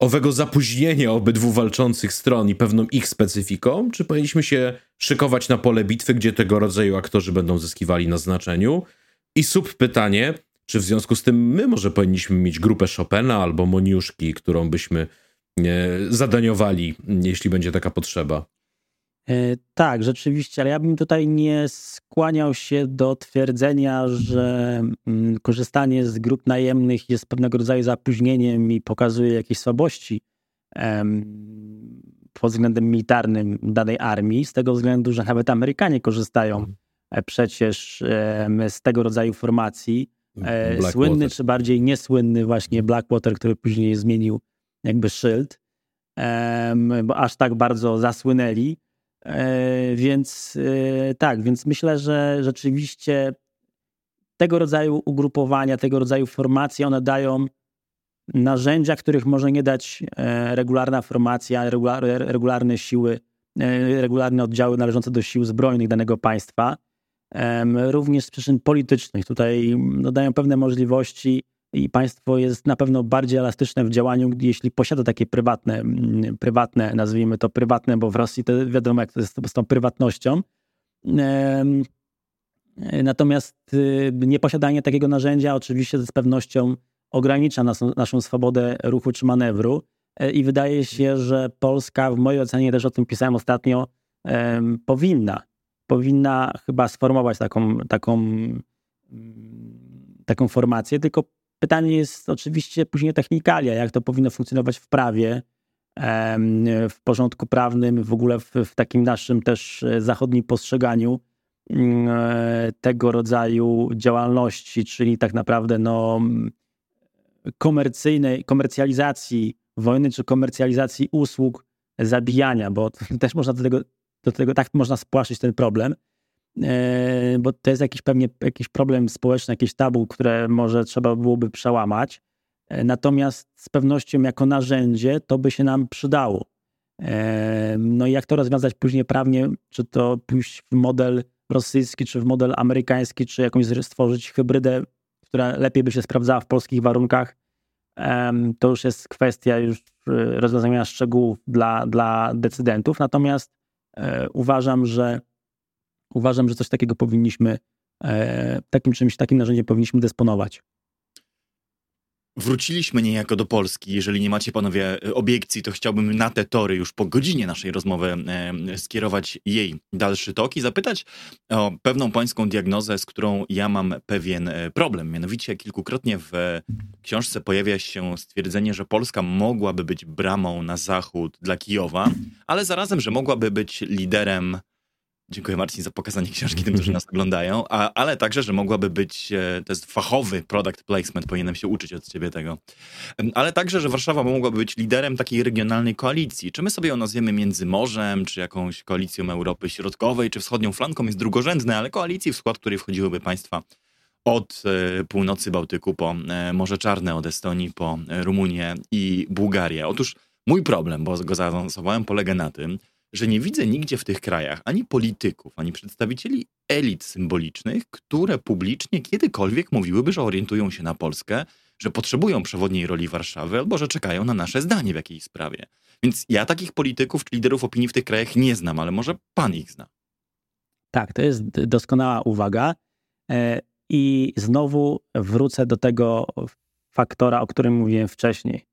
owego zapóźnienia obydwu walczących stron i pewną ich specyfiką, czy powinniśmy się szykować na pole bitwy, gdzie tego rodzaju aktorzy będą zyskiwali na znaczeniu? I sub pytanie, czy w związku z tym my może powinniśmy mieć grupę Chopina albo Moniuszki, którą byśmy e, zadaniowali, jeśli będzie taka potrzeba? E, tak, rzeczywiście, ale ja bym tutaj nie skłaniał się do twierdzenia, że mm, korzystanie z grup najemnych jest pewnego rodzaju zapóźnieniem i pokazuje jakieś słabości pod względem militarnym danej armii, z tego względu, że nawet Amerykanie korzystają mhm. e, przecież z tego rodzaju formacji. E, słynny, czy bardziej niesłynny właśnie Blackwater, który później zmienił jakby szyld, bo aż tak bardzo zasłynęli. E, więc e, tak, więc myślę, że rzeczywiście tego rodzaju ugrupowania, tego rodzaju formacje, one dają narzędzia, których może nie dać regularna formacja, regularne siły, regularne oddziały należące do sił zbrojnych danego państwa. Również z przyczyn politycznych. Tutaj no, dają pewne możliwości i państwo jest na pewno bardziej elastyczne w działaniu, jeśli posiada takie prywatne, mm, prywatne, nazwijmy to prywatne, bo w Rosji to wiadomo, jak to jest z tą prywatnością. Natomiast y, nieposiadanie takiego narzędzia oczywiście z pewnością ogranicza nas, naszą swobodę ruchu czy manewru. E, I wydaje się, że Polska, w mojej ocenie, też o tym pisałem ostatnio, powinna, powinna chyba sformować taką, taką, mm, taką formację, tylko Pytanie jest oczywiście później technikalia, jak to powinno funkcjonować w prawie, w porządku prawnym, w ogóle w, w takim naszym też e, zachodnim postrzeganiu mm, e, tego rodzaju działalności, czyli tak naprawdę no, komercyjnej, komercjalizacji wojny, czy komercjalizacji usług zabijania, bo też można do tego, do tego tak można spłaszczyć ten problem. E, bo to jest jakiś pewnie jakiś problem społeczny, jakieś tabu, które może trzeba byłoby przełamać. E, natomiast z pewnością jako narzędzie to by się nam przydało. E, no i jak to rozwiązać później prawnie, czy to pójść w model rosyjski, czy w model amerykański, czy jakąś stworzyć hybrydę, która lepiej by się sprawdzała w polskich warunkach, to już jest kwestia już rozwiązania szczegółów dla, dla decydentów. Natomiast uważam, że uważam, że coś takiego powinniśmy, e, takim czymś, takim narzędziem powinniśmy dysponować. Wróciliśmy niejako do Polski. Jeżeli nie macie panowie e, obiekcji, to chciałbym na te tory już po godzinie naszej rozmowy e, skierować jej dalszy tok i zapytać o pewną pańską diagnozę, z którą ja mam pewien e, problem. Mianowicie kilkukrotnie w książce pojawia się stwierdzenie, że Polska mogłaby być bramą na zachód dla Kijowa, ale zarazem, że mogłaby być liderem Dziękuję Marcin za pokazanie książki tym, którzy nas oglądają, a, ale także, że mogłaby być, e, to jest fachowy product placement, powinienem się uczyć od ciebie tego, ale także, że Warszawa mogłaby być liderem takiej regionalnej koalicji. Czy my sobie ją nazwiemy Międzymorzem, czy jakąś koalicją Europy Środkowej, czy wschodnią flanką jest drugorzędne, ale koalicji, w skład której wchodziłyby państwa od e, północy Bałtyku po e, Morze Czarne, od Estonii po Rumunię i Bułgarię. Otóż mój problem, bo go zaawansowałem, polega na tym, że nie widzę nigdzie w tych krajach ani polityków, ani przedstawicieli elit symbolicznych, które publicznie kiedykolwiek mówiłyby, że orientują się na Polskę, że potrzebują przewodniej roli Warszawy albo że czekają na nasze zdanie w jakiejś sprawie. Więc ja takich polityków czy liderów opinii w tych krajach nie znam, ale może pan ich zna. Tak, to jest doskonała uwaga. E, I znowu wrócę do tego faktora, o którym mówiłem wcześniej,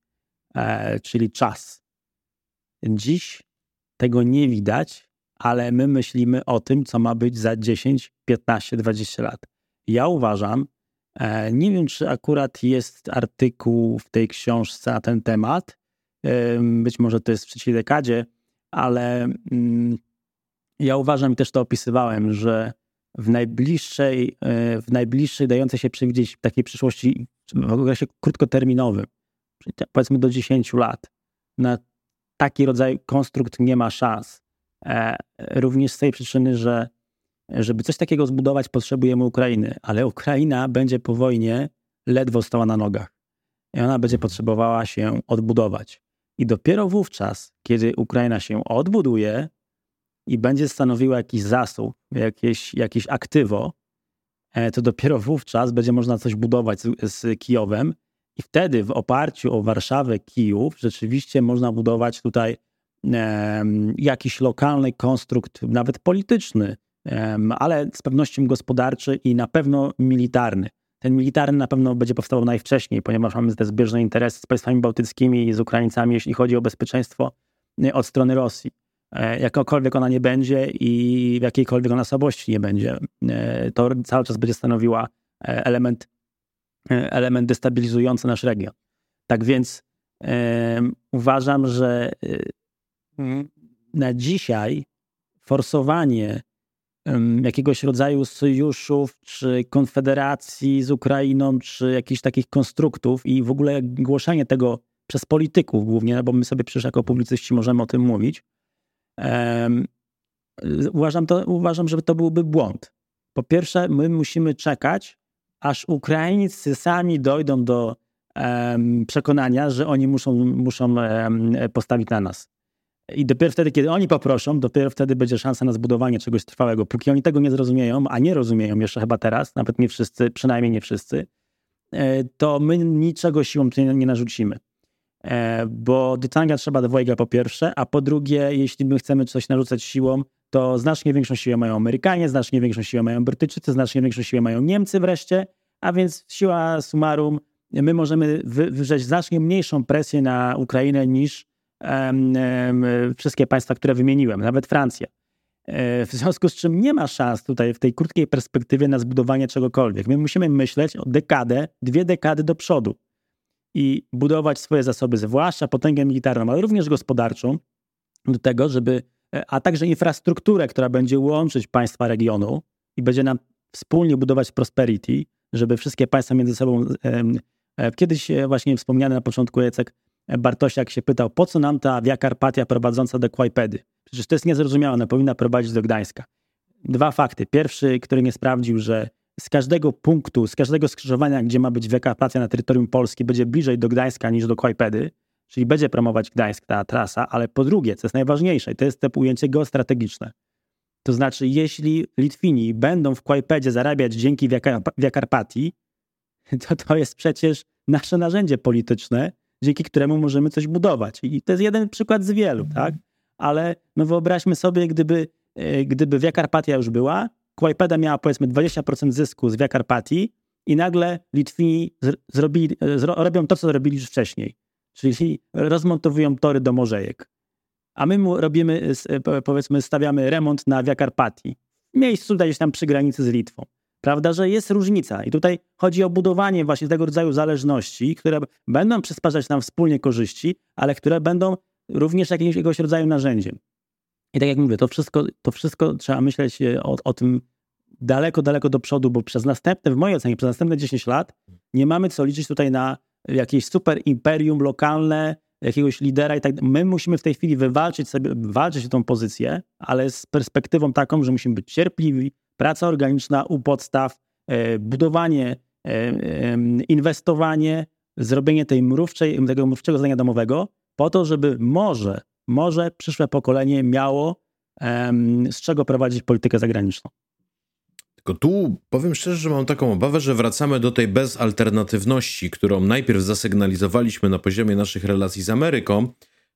e, czyli czas. Dziś tego nie widać, ale my myślimy o tym, co ma być za 10, 15, 20 lat. Ja uważam, e, nie wiem, czy akurat jest artykuł w tej książce na ten temat, być może to jest w trzeciej dekadzie, ale mm, ja uważam i też to opisywałem, że w najbliższej, e, w najbliższej dającej się przewidzieć takiej przyszłości w okresie krótkoterminowym, powiedzmy do 10 lat, na taki rodzaj konstrukt nie ma szans. E, również z tej przyczyny, że żeby coś takiego zbudować, potrzebujemy Ukrainy, ale Ukraina będzie po wojnie ledwo stała na nogach i ona będzie potrzebowała się odbudować. I dopiero wówczas, kiedy Ukraina się odbuduje i będzie stanowiła jakiś zasób, jakieś, jakieś aktywo, e, to dopiero wówczas będzie można coś budować z, z Kijowem I wtedy w oparciu o Warszawę, Kijów rzeczywiście można budować tutaj jakiś lokalny konstrukt, nawet polityczny, ale z pewnością gospodarczy i na pewno militarny. Ten militarny na pewno będzie powstawał najwcześniej, ponieważ mamy te zbieżne interesy z państwami bałtyckimi i z Ukraińcami, jeśli chodzi o bezpieczeństwo e, od strony Rosji. E, jakakolwiek ona nie będzie i w jakiejkolwiek ona słabości nie będzie, e, to cały czas będzie stanowiła element, element destabilizujący nasz region. Tak więc uważam, że na dzisiaj forsowanie jakiegoś rodzaju sojuszów, czy konfederacji z Ukrainą, czy jakichś takich konstruktów i w ogóle głoszenie tego przez polityków głównie, bo my sobie przecież jako publicyści możemy o tym mówić, uważam, to, uważam, że to byłby błąd. Po pierwsze, my musimy czekać, aż Ukraińcy sami dojdą do um, przekonania, że oni muszą, muszą um, postawić na nas. I dopiero wtedy, kiedy oni poproszą, dopiero wtedy będzie szansa na zbudowanie czegoś trwałego. Póki oni tego nie zrozumieją, a nie rozumieją jeszcze chyba teraz, nawet nie wszyscy, przynajmniej nie wszyscy, e, to my niczego siłą nie narzucimy. E, bo dytanga trzeba dwojga po pierwsze, a po drugie, jeśli my chcemy coś narzucać siłą, to znacznie większą siłę mają Amerykanie, znacznie większą siłę mają Brytyjczycy, znacznie większą siłę mają Niemcy wreszcie, a więc siła summarum, my możemy wywrzeć znacznie mniejszą presję na Ukrainę niż wszystkie państwa, które wymieniłem, nawet Francja. E, w związku z czym nie ma szans tutaj w tej krótkiej perspektywie na zbudowanie czegokolwiek. My musimy myśleć o dekadę, dwie dekady do przodu i budować swoje zasoby, zwłaszcza potęgę militarną, ale również gospodarczą, do tego, żeby, a także infrastrukturę, która będzie łączyć państwa regionu i będzie nam wspólnie budować prosperity, żeby wszystkie państwa między sobą. E, kiedyś właśnie wspomniany na początku Jacek Bartosiak się pytał, po co nam ta Via Carpatia prowadząca do Kłajpedy? Przecież to jest niezrozumiałe, ona powinna prowadzić do Gdańska. Dwa fakty. Pierwszy, który nie sprawdził, że z każdego punktu, z każdego skrzyżowania, gdzie ma być Via Carpatia na terytorium Polski, będzie bliżej do Gdańska niż do Kłajpedy, czyli będzie promować Gdańsk ta trasa, ale po drugie, co jest najważniejsze, to jest to ujęcie geostrategiczne. To znaczy, jeśli Litwini będą w Kłajpedzie zarabiać dzięki Via Carpatii, to to jest przecież nasze narzędzie polityczne, dzięki któremu możemy coś budować. I to jest jeden przykład z wielu, mhm. tak? Ale no wyobraźmy sobie, gdyby, e, gdyby Via Carpatia już była, Kłajpeda miała powiedzmy 20% zysku z Via Carpatii i nagle Litwini zrobili, e, zro, robią to, co robili już wcześniej. Czyli rozmontowują tory do Morzejek. A my robimy, e, powiedzmy, stawiamy remont na Via Carpatii. Miejscu gdzieś tam przy granicy z Litwą. Prawda, że jest różnica i tutaj chodzi o budowanie właśnie tego rodzaju zależności, które będą przysparzać nam wspólnie korzyści, ale które będą również jakiegoś rodzaju narzędziem. I tak jak mówię, to wszystko, to wszystko trzeba myśleć e, o, o tym daleko, daleko do przodu, bo przez następne, w mojej ocenie, przez następne 10 lat nie mamy co liczyć tutaj na jakieś super imperium lokalne, jakiegoś lidera i tak My musimy w tej chwili wywalczyć sobie, walczyć o tą pozycję, ale z perspektywą taką, że musimy być cierpliwi, praca organiczna u podstaw, e, budowanie, e, inwestowanie, zrobienie tej mrówczej, tego mrówczego zdania domowego, po to, żeby może, może przyszłe pokolenie miało z czego prowadzić politykę zagraniczną. Tylko tu powiem szczerze, że mam taką obawę, że wracamy do tej bezalternatywności, którą najpierw zasygnalizowaliśmy na poziomie naszych relacji z Ameryką,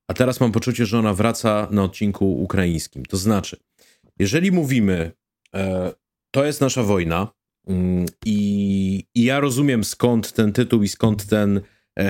a teraz mam poczucie, że ona wraca na odcinku ukraińskim. To znaczy, jeżeli mówimy E, to jest nasza wojna mm, i, ja rozumiem skąd ten tytuł i skąd ten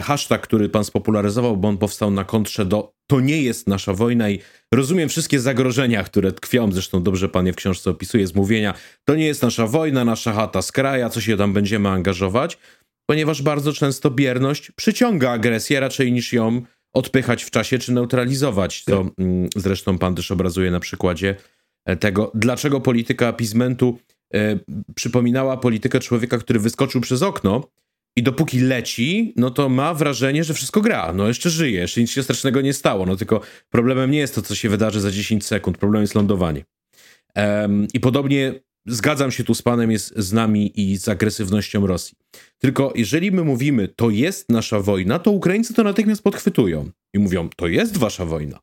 hashtag, który pan spopularyzował, bo on powstał na kontrze do to nie jest nasza wojna i rozumiem wszystkie zagrożenia, które tkwią, zresztą dobrze pan je w książce opisuje, z mówienia, to nie jest nasza wojna, nasza chata z kraja, co się tam będziemy angażować, ponieważ bardzo często bierność przyciąga agresję raczej niż ją odpychać w czasie czy neutralizować, co mm, zresztą pan też obrazuje na przykładzie E, tego, dlaczego polityka apizmentu e, przypominała politykę człowieka, który wyskoczył przez okno i dopóki leci, no to ma wrażenie, że wszystko gra. No jeszcze żyje, jeszcze nic się strasznego nie stało. No tylko problemem nie jest to, co się wydarzy za 10 sekund. Problemem jest lądowanie. Um, I podobnie zgadzam się tu z panem, jest z nami i z agresywnością Rosji. Tylko jeżeli my mówimy, to jest nasza wojna, to Ukraińcy to natychmiast podchwytują i mówią, to jest wasza wojna.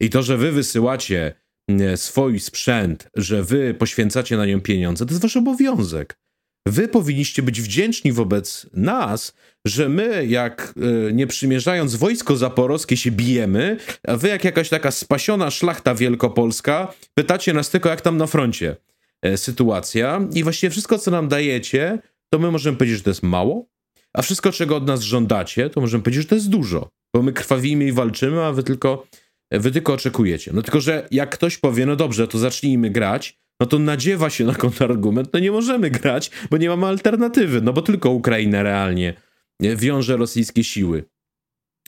I to, że wy wysyłacie E, swój sprzęt, że wy poświęcacie na nią pieniądze, to jest wasz obowiązek. Wy powinniście być wdzięczni wobec nas, że my, jak y, nie przymierzając wojsko zaporowskie, się bijemy, a wy, jak jakaś taka spasiona szlachta wielkopolska, pytacie nas tylko, jak tam na froncie e, sytuacja. I właściwie wszystko, co nam dajecie, to my możemy powiedzieć, że to jest mało, a wszystko, czego od nas żądacie, to możemy powiedzieć, że to jest dużo. Bo my krwawimy i walczymy, a wy tylko, wy tylko oczekujecie. No tylko, że jak ktoś powie, no dobrze, to zacznijmy grać, no to nadziewa się na kontrargument, no nie możemy grać, bo nie mamy alternatywy, no bo tylko Ukraina realnie wiąże rosyjskie siły.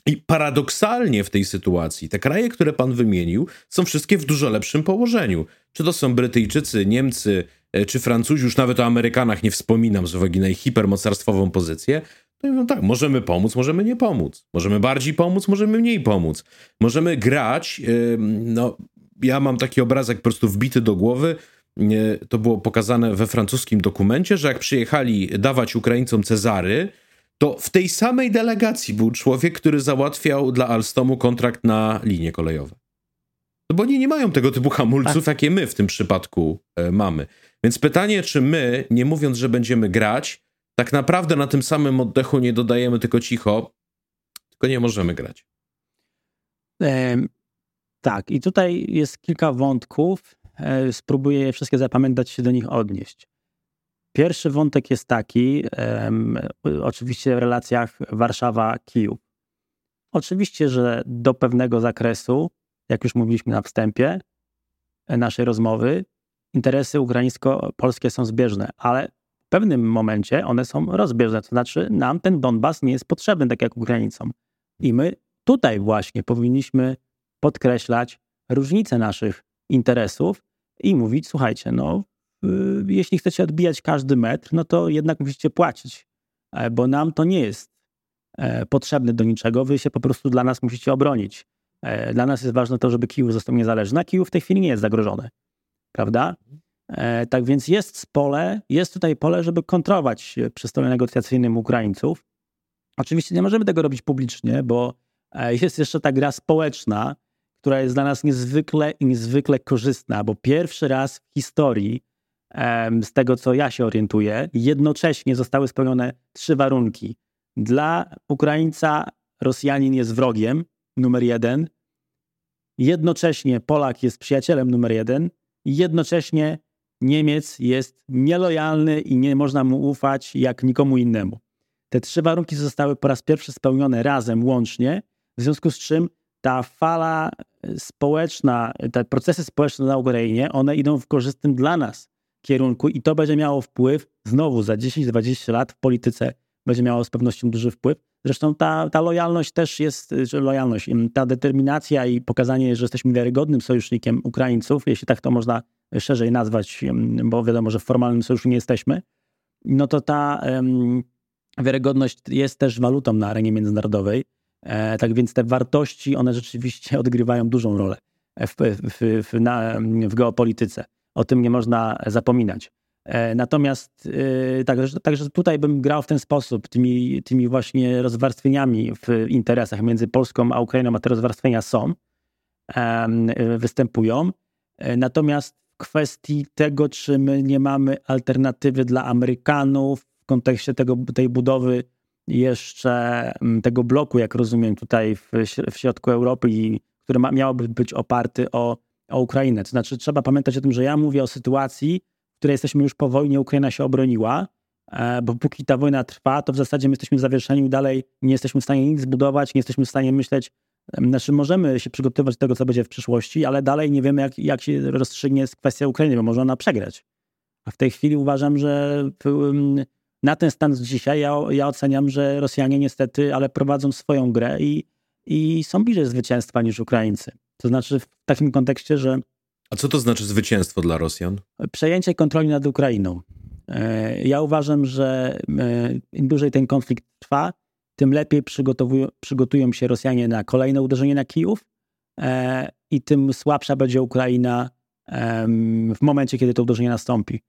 I paradoksalnie w tej sytuacji te kraje, które pan wymienił, są wszystkie w dużo lepszym położeniu. Czy to są Brytyjczycy, Niemcy, e, czy Francuzi, już nawet o Amerykanach nie wspominam z uwagi na ich hipermocarstwową pozycję, to mówią tak, możemy pomóc, możemy nie pomóc. Możemy bardziej pomóc, możemy mniej pomóc. Możemy grać, no ja mam taki obrazek po prostu wbity do głowy, to było pokazane we francuskim dokumencie, że jak przyjechali dawać Ukraińcom Cezary, to w tej samej delegacji był człowiek, który załatwiał dla Alstomu kontrakt na linie kolejowe. No bo oni nie mają tego typu hamulców, jakie my w tym przypadku e, mamy. Więc pytanie, czy my, nie mówiąc, że będziemy grać, tak naprawdę na tym samym oddechu nie dodajemy tylko cicho, tylko nie możemy grać. tak, i tutaj jest kilka wątków. E, spróbuję je wszystkie zapamiętać, się do nich odnieść. Pierwszy wątek jest taki, um, oczywiście w relacjach Warszawa-Kijów. Oczywiście, że do pewnego zakresu, jak już mówiliśmy na wstępie e, naszej rozmowy, interesy ukraińsko-polskie są zbieżne, ale w pewnym momencie one są rozbieżne. To znaczy, nam ten Donbas nie jest potrzebny, tak jak Ukraińcom. I my tutaj właśnie powinniśmy podkreślać różnice naszych interesów i mówić: słuchajcie, no Y, jeśli chcecie odbijać każdy metr, no to jednak musicie płacić, e, bo nam to nie jest e, potrzebne do niczego. Wy się po prostu dla nas musicie obronić. E, dla nas jest ważne to, żeby Kijów został niezależny, a Kijów w tej chwili nie jest zagrożony. Prawda? Tak więc jest pole, jest tutaj pole, żeby kontrolować przy stole negocjacyjnym Ukraińców. Oczywiście nie możemy tego robić publicznie, bo jest jeszcze ta gra społeczna, która jest dla nas niezwykle niezwykle korzystna, bo pierwszy raz w historii z tego, co ja się orientuję, jednocześnie zostały spełnione trzy warunki. Dla Ukraińca Rosjanin jest wrogiem, numer jeden. Jednocześnie Polak jest przyjacielem numer jeden. Jednocześnie Niemiec jest nielojalny i nie można mu ufać jak nikomu innemu. Te trzy warunki zostały po raz pierwszy spełnione razem, łącznie, w związku z czym ta fala społeczna, te procesy społeczne na Ukrainie, one idą w korzystnym dla nas kierunku i to będzie miało wpływ znowu za 10-20 lat w polityce będzie miało z pewnością duży wpływ. Zresztą ta, ta lojalność też jest, że lojalność, ta determinacja i pokazanie, że jesteśmy wiarygodnym sojusznikiem Ukraińców, jeśli tak to można szerzej nazwać, bo wiadomo, że w formalnym sojuszu nie jesteśmy, no to ta um, wiarygodność jest też walutą na arenie międzynarodowej. E, tak więc te wartości, one rzeczywiście odgrywają dużą rolę w, w, w, na, w geopolityce. O tym nie można zapominać. E, natomiast e, także, także tutaj bym grał w ten sposób, tymi, tymi właśnie rozwarstwieniami w interesach między Polską a Ukrainą, a te rozwarstwienia są, występują. Natomiast w kwestii tego, czy my nie mamy alternatywy dla Amerykanów w kontekście tego, tej budowy jeszcze tego bloku, jak rozumiem, tutaj w, w środku Europy, i, który ma, miałoby być oparty o o Ukrainę. To znaczy, trzeba pamiętać o tym, że ja mówię o sytuacji, w której jesteśmy już po wojnie, Ukraina się obroniła, e, bo póki ta wojna trwa, to w zasadzie my jesteśmy zawieszeni dalej nie jesteśmy w stanie nic zbudować, nie jesteśmy w stanie myśleć, znaczy możemy się przygotować do tego, co będzie w przyszłości, ale dalej nie wiemy, jak, jak się rozstrzygnie kwestia Ukrainy, bo może ona przegrać. A w tej chwili uważam, że na ten stan dzisiaj ja, ja oceniam, że Rosjanie niestety, ale prowadzą swoją grę i, i są bliżej zwycięstwa niż Ukraińcy. To znaczy w takim kontekście, że. A co to znaczy zwycięstwo dla Rosjan? Przejęcie kontroli nad Ukrainą. E, ja uważam, że e, im dłużej ten konflikt trwa, tym lepiej przygotują się Rosjanie na kolejne uderzenie na Kijów e, i tym słabsza będzie Ukraina w momencie, kiedy to uderzenie nastąpi.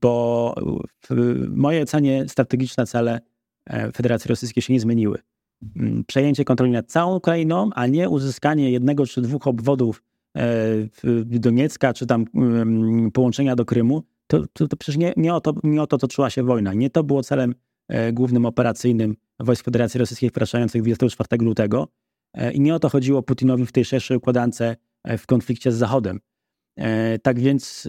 Bo w mojej ocenie strategiczne cele Federacji Rosyjskiej się nie zmieniły. Mm, przejęcie kontroli nad całą Ukrainą, a nie uzyskanie jednego czy dwóch obwodów e, Doniecka, czy tam połączenia do Krymu, to, to, to przecież nie, nie, o to, nie o to toczyła się wojna. Nie to było celem e, głównym operacyjnym wojsk Federacji Rosyjskiej wkraczających 24 lutego. E, I nie o to chodziło Putinowi w tej szerszej układance e, w konflikcie z Zachodem. E, tak więc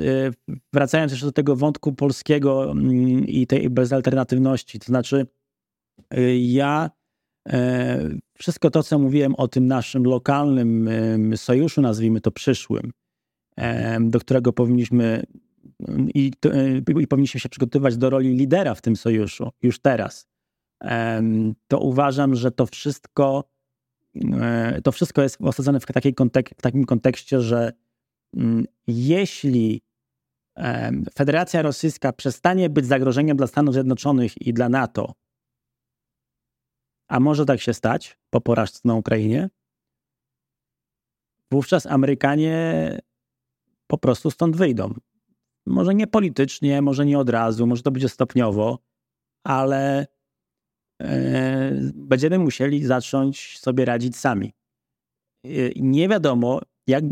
wracając jeszcze do tego wątku polskiego mm, i tej bezalternatywności, to znaczy ja wszystko to, co mówiłem o tym naszym lokalnym sojuszu, nazwijmy to przyszłym, do którego powinniśmy i, i powinniśmy się przygotowywać do roli lidera w tym sojuszu już teraz, to uważam, że to wszystko, e, to wszystko jest osadzone w, kontek- w takim kontekście, że mm, jeśli Federacja Rosyjska przestanie być zagrożeniem dla Stanów Zjednoczonych i dla NATO, a może tak się stać po porażce na Ukrainie, wówczas Amerykanie po prostu stąd wyjdą. Może nie politycznie, może nie od razu, może to będzie stopniowo, ale E, będziemy musieli zacząć sobie radzić sami. E, nie wiadomo, jak.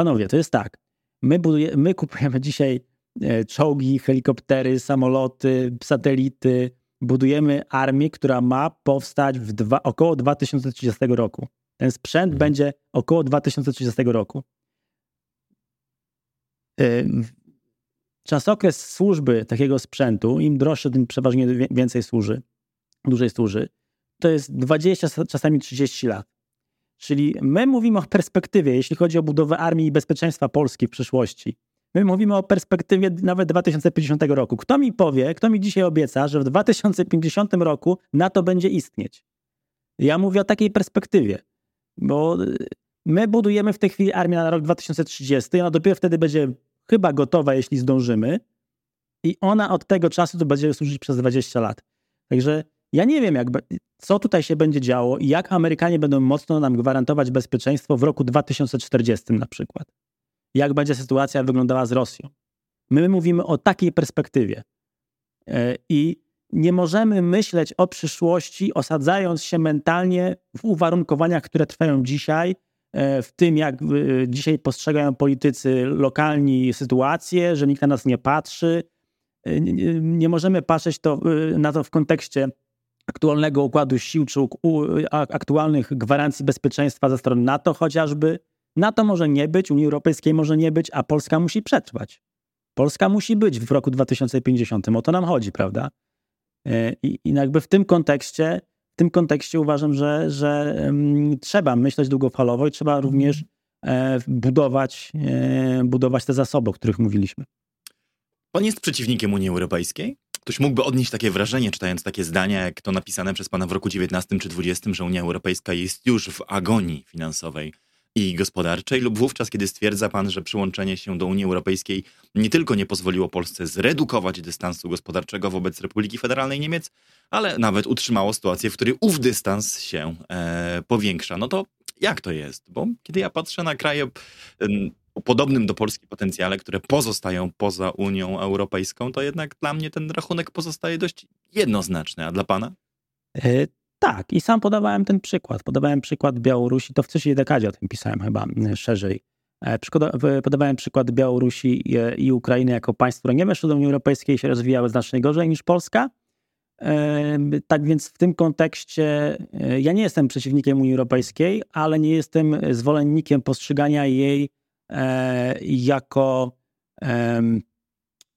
Panowie, to jest tak. My, buduje, my kupujemy dzisiaj e, czołgi, helikoptery, samoloty, satelity. Budujemy armię, która ma powstać w dwa, około 2030 roku. Ten sprzęt mhm. będzie około 2030 roku. Czasokres służby takiego sprzętu, im droższy, tym przeważnie więcej służy dłużej służy, to jest 20, czasami 30 lat. Czyli my mówimy o perspektywie, jeśli chodzi o budowę armii i bezpieczeństwa Polski w przyszłości. My mówimy o perspektywie nawet 2050 roku. Kto mi powie, kto mi dzisiaj obieca, że w 2050 roku NATO będzie istnieć? Ja mówię o takiej perspektywie, bo y, my budujemy w tej chwili armię na rok 2030, ona dopiero wtedy będzie chyba gotowa, jeśli zdążymy, i ona od tego czasu to będzie służyć przez 20 lat. Także ja nie wiem, jak, co tutaj się będzie działo i jak Amerykanie będą mocno nam gwarantować bezpieczeństwo w roku 2040 na przykład. Jak będzie sytuacja wyglądała z Rosją. My mówimy o takiej perspektywie. E, I nie możemy myśleć o przyszłości, osadzając się mentalnie w uwarunkowaniach, które trwają dzisiaj, e, w tym, jak e, dzisiaj postrzegają politycy lokalni sytuację, że nikt na nas nie patrzy. Nie możemy patrzeć to, na to w kontekście aktualnego układu sił czy aktualnych gwarancji bezpieczeństwa ze strony NATO chociażby. NATO może nie być, Unii Europejskiej może nie być, a Polska musi przetrwać. Polska musi być w roku 2050. O to nam chodzi, prawda? E, I, i jakby w tym kontekście, w tym kontekście uważam, że, że um, trzeba myśleć długofalowo i trzeba również e, budować, e, budować te zasoby, o których mówiliśmy. Pan jest przeciwnikiem Unii Europejskiej? Ktoś mógłby odnieść takie wrażenie, czytając takie zdania, jak to napisane przez pana w roku 19 czy 20, że Unia Europejska jest już w agonii finansowej i gospodarczej, lub wówczas, kiedy stwierdza pan, że przyłączenie się do Unii Europejskiej nie tylko nie pozwoliło Polsce zredukować dystansu gospodarczego wobec Republiki Federalnej Niemiec, ale nawet utrzymało sytuację, w której ów dystans się e, powiększa. No to jak to jest? Bo kiedy ja patrzę na kraje o podobnym do Polski potencjale, które pozostają poza Unią Europejską, to jednak dla mnie ten rachunek pozostaje dość jednoznaczny. A dla pana? E, tak, i sam podawałem ten przykład. Podawałem przykład Białorusi, to w trzeciej dekadzie o tym pisałem chyba szerzej. E, podawałem przykład Białorusi i Ukrainy jako państw, które nie weszły do Unii Europejskiej i się rozwijały znacznie gorzej niż Polska. E, tak więc w tym kontekście ja nie jestem przeciwnikiem Unii Europejskiej, ale nie jestem zwolennikiem postrzegania jej E, jako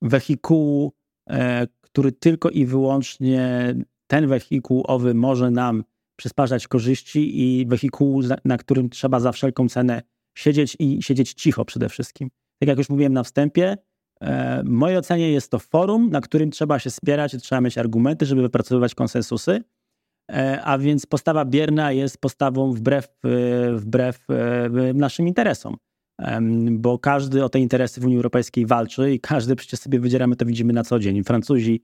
wehikułu, e, który tylko i wyłącznie ten wehikuł owy może nam przysparzać korzyści i wehikuł, na którym trzeba za wszelką cenę siedzieć i siedzieć cicho przede wszystkim. Tak jak już mówiłem na wstępie, e, w mojej ocenie jest to forum, na którym trzeba się spierać, trzeba mieć argumenty, żeby wypracowywać konsensusy, a więc postawa bierna jest postawą wbrew, wbrew naszym interesom bo każdy o te interesy w Unii Europejskiej walczy i każdy przecież sobie wydzieramy, to widzimy na co dzień. Francuzi,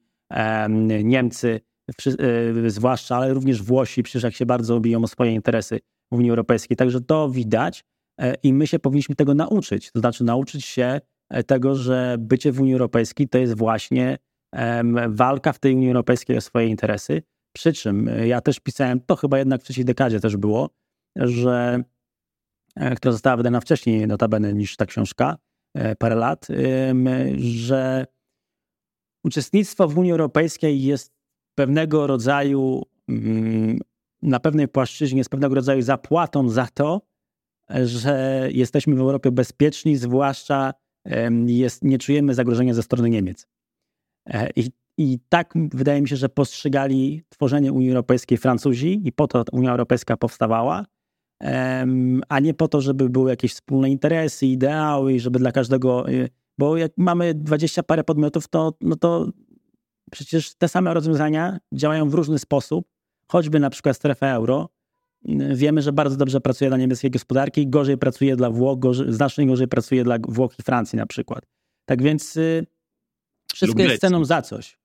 Niemcy, e, zwłaszcza, ale również Włosi, przecież jak się bardzo biją o swoje interesy w Unii Europejskiej. Także to widać e, i my się powinniśmy tego nauczyć. To znaczy nauczyć się e, tego, że bycie w Unii Europejskiej to jest właśnie walka w tej Unii Europejskiej o swoje interesy. Przy czym ja też pisałem, to chyba jednak w trzeciej dekadzie też było, że która została wydana wcześniej notabene niż ta książka, e, parę lat, że uczestnictwo w Unii Europejskiej jest pewnego rodzaju, mm, na pewnej płaszczyźnie, jest pewnego rodzaju zapłatą za to, że jesteśmy w Europie bezpieczni, zwłaszcza jest, nie czujemy zagrożenia ze strony Niemiec. E, I, I tak wydaje mi się, że postrzegali tworzenie Unii Europejskiej Francuzi i po to Unia Europejska powstawała, a nie po to, żeby były jakieś wspólne interesy, ideały i żeby dla każdego, y, bo jak mamy dwadzieścia parę podmiotów, to, no to przecież te same rozwiązania działają w różny sposób, choćby na przykład strefa euro. Wiemy, że bardzo dobrze pracuje dla niemieckiej gospodarki, gorzej pracuje dla Włoch, gorzej, znacznie gorzej pracuje dla Włoch i Francji na przykład. Tak więc y, wszystko jest ceną za coś.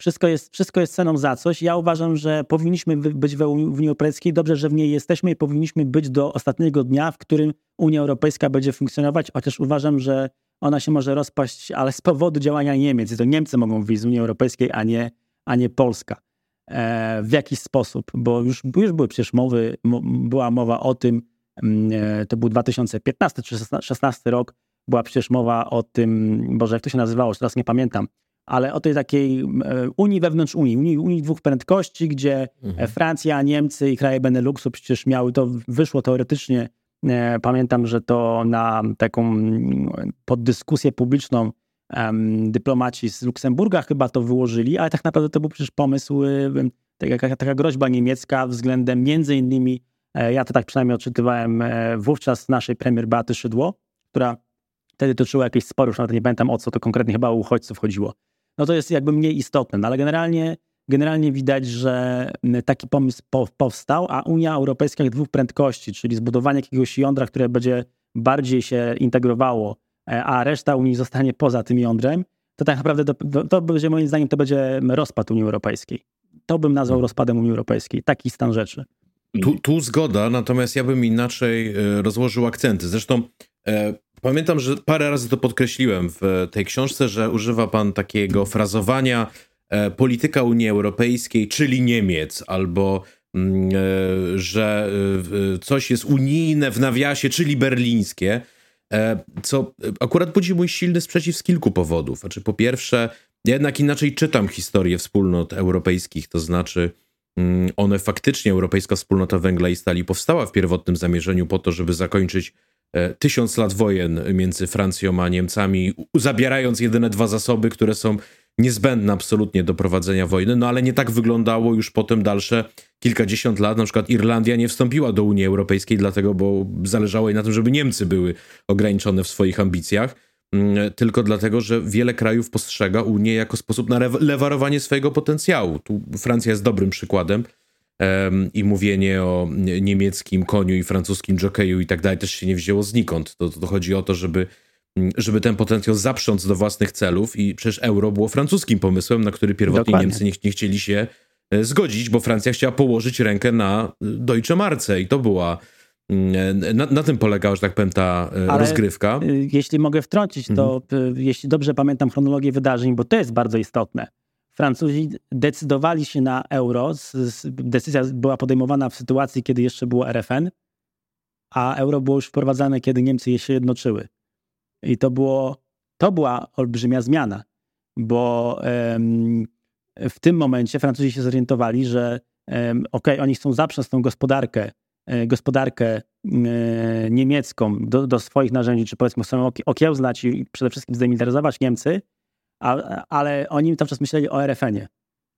Wszystko jest, wszystko jest ceną za coś. Ja uważam, że powinniśmy być w Unii Europejskiej. Dobrze, że w niej jesteśmy i powinniśmy być do ostatniego dnia, w którym Unia Europejska będzie funkcjonować, chociaż uważam, że ona się może rozpaść, ale z powodu działania Niemiec. To Niemcy mogą wyjść z Unii Europejskiej, a nie, a nie Polska. E, w jakiś sposób, bo już, już były przecież mowy, była mowa o tym, mm, e, to był 2015 czy 2016 rok, była przecież mowa o tym, Boże, jak to się nazywało, teraz nie pamiętam, ale o tej takiej e, Unii wewnątrz Unii, Unii, Unii dwóch prędkości, gdzie mhm. Francja, Niemcy i kraje Beneluxu przecież miały, to wyszło teoretycznie, pamiętam, że to na taką pod dyskusję publiczną dyplomaci z Luksemburga chyba to wyłożyli, ale tak naprawdę to był przecież pomysł, taka, taka groźba niemiecka względem między innymi, e, ja to tak przynajmniej odczytywałem e, wówczas naszej premier Beaty Szydło, która wtedy toczyła jakieś spory, już nawet nie pamiętam o co to konkretnie chyba o uchodźców chodziło. No to jest jakby mniej istotne, no ale generalnie, generalnie widać, że taki pomysł powstał, a Unia Europejska dwóch prędkości, czyli zbudowanie jakiegoś jądra, które będzie bardziej się integrowało E, a reszta Unii zostanie poza tym jądrem, to tak naprawdę to, to będzie moim zdaniem to będzie rozpad Unii Europejskiej. To bym nazwał hmm. rozpadem Unii Europejskiej. Taki stan rzeczy. Tu, tu zgoda, natomiast ja bym inaczej e, rozłożył akcenty. Zresztą e, pamiętam, że parę razy to podkreśliłem w tej książce, że używa pan takiego frazowania e, polityka Unii Europejskiej, czyli Niemiec, albo mm, e, że e, coś jest unijne w nawiasie, czyli berlińskie. E, co akurat budzi mój silny sprzeciw z kilku powodów. Znaczy, po pierwsze, ja jednak inaczej czytam historię wspólnot europejskich, to znaczy mm, one faktycznie, Europejska Wspólnota Węgla i Stali powstała w pierwotnym zamierzeniu po to, żeby zakończyć e, tysiąc lat wojen między Francją a Niemcami, zabierając jedyne dwa zasoby, które są niezbędne absolutnie do prowadzenia wojny, no ale nie tak wyglądało już potem dalsze kilkadziesiąt lat. Na przykład Irlandia nie wstąpiła do Unii Europejskiej, dlatego, bo zależało jej na tym, żeby Niemcy były ograniczone w swoich ambicjach, mm, tylko dlatego, że wiele krajów postrzega Unię jako sposób na lewarowanie swojego potencjału. Tu Francja jest dobrym przykładem i mówienie o niemieckim koniu i francuskim jokeju i tak dalej też się nie wzięło znikąd. To, to chodzi o to, żeby żeby ten potencjał zaprząc do własnych celów i przecież euro było francuskim pomysłem, na który pierwotnie Dokładnie. Niemcy nie, nie, chcieli się e, zgodzić, bo Francja chciała położyć rękę na e, Deutsche Marce i to była mm, e, na, na, tym polegała, że tak powiem, ta Ale rozgrywka. Jeśli mogę wtrącić, to mhm. jeśli dobrze pamiętam chronologię wydarzeń, bo to jest bardzo istotne. Francuzi decydowali się na euro. Decyzja była podejmowana w sytuacji, kiedy jeszcze było RFN, a euro było już wprowadzane, kiedy Niemcy je się jednoczyły. I to, było, to była olbrzymia zmiana, bo um, w tym momencie Francuzi się zorientowali, że um, ok, oni chcą zaprząc tą gospodarkę, e, gospodarkę e, niemiecką do, do, swoich narzędzi, czy powiedzmy chcą okiełznać i przede wszystkim zdemilitaryzować Niemcy, ale oni cały czas myśleli o RFN-ie.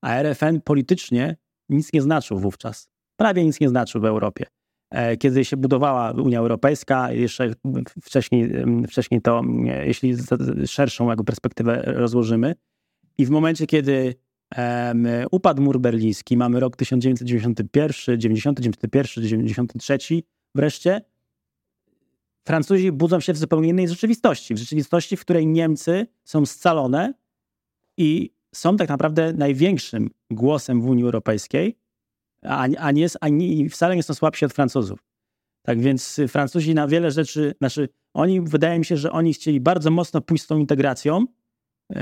A RFN politycznie nic nie znaczył wówczas. Prawie nic nie znaczył w Europie. E, kiedy się budowała Unia Europejska, jeszcze wcześniej, wcześniej to, jeśli szerszą jakby perspektywę rozłożymy, i w momencie, kiedy um, upadł mur berliński, mamy rok 1991, 90, 91, 93 wreszcie, Francuzi budzą się w zupełnie innej rzeczywistości. W rzeczywistości, w której Niemcy są scalone i są tak naprawdę największym głosem w Unii Europejskiej, a, a, nie, a nie, wcale nie są słabsi od Francuzów. Tak więc Francuzi na wiele rzeczy, znaczy oni, wydaje mi się, że oni chcieli bardzo mocno pójść z tą integracją yy,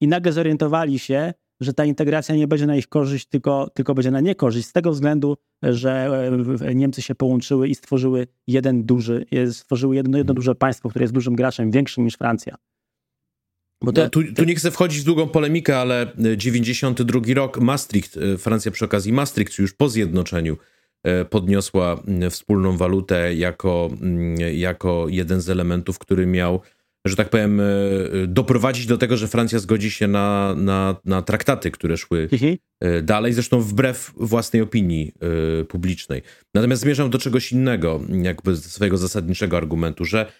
i nagle zorientowali się, że ta integracja nie będzie na ich korzyść, tylko, tylko będzie na niekorzyść, z tego względu, że e, Niemcy się połączyły i stworzyły jeden duży, stworzyły jedno, jedno duże państwo, które jest dużym graczem, większym niż Francja. Bo te, no, tu, tu, nie chcę wchodzić w długą polemikę, ale 92 rok, Maastricht, Francja przy okazji Maastricht, już po zjednoczeniu, podniosła wspólną walutę jako, jako jeden z elementów, który miał że tak powiem, e, doprowadzić do tego, że Francja zgodzi się na, na, na traktaty, które szły mhm. E, dalej, zresztą wbrew własnej opinii e, publicznej. Natomiast zmierzam do czegoś innego, jakby swojego zasadniczego argumentu, że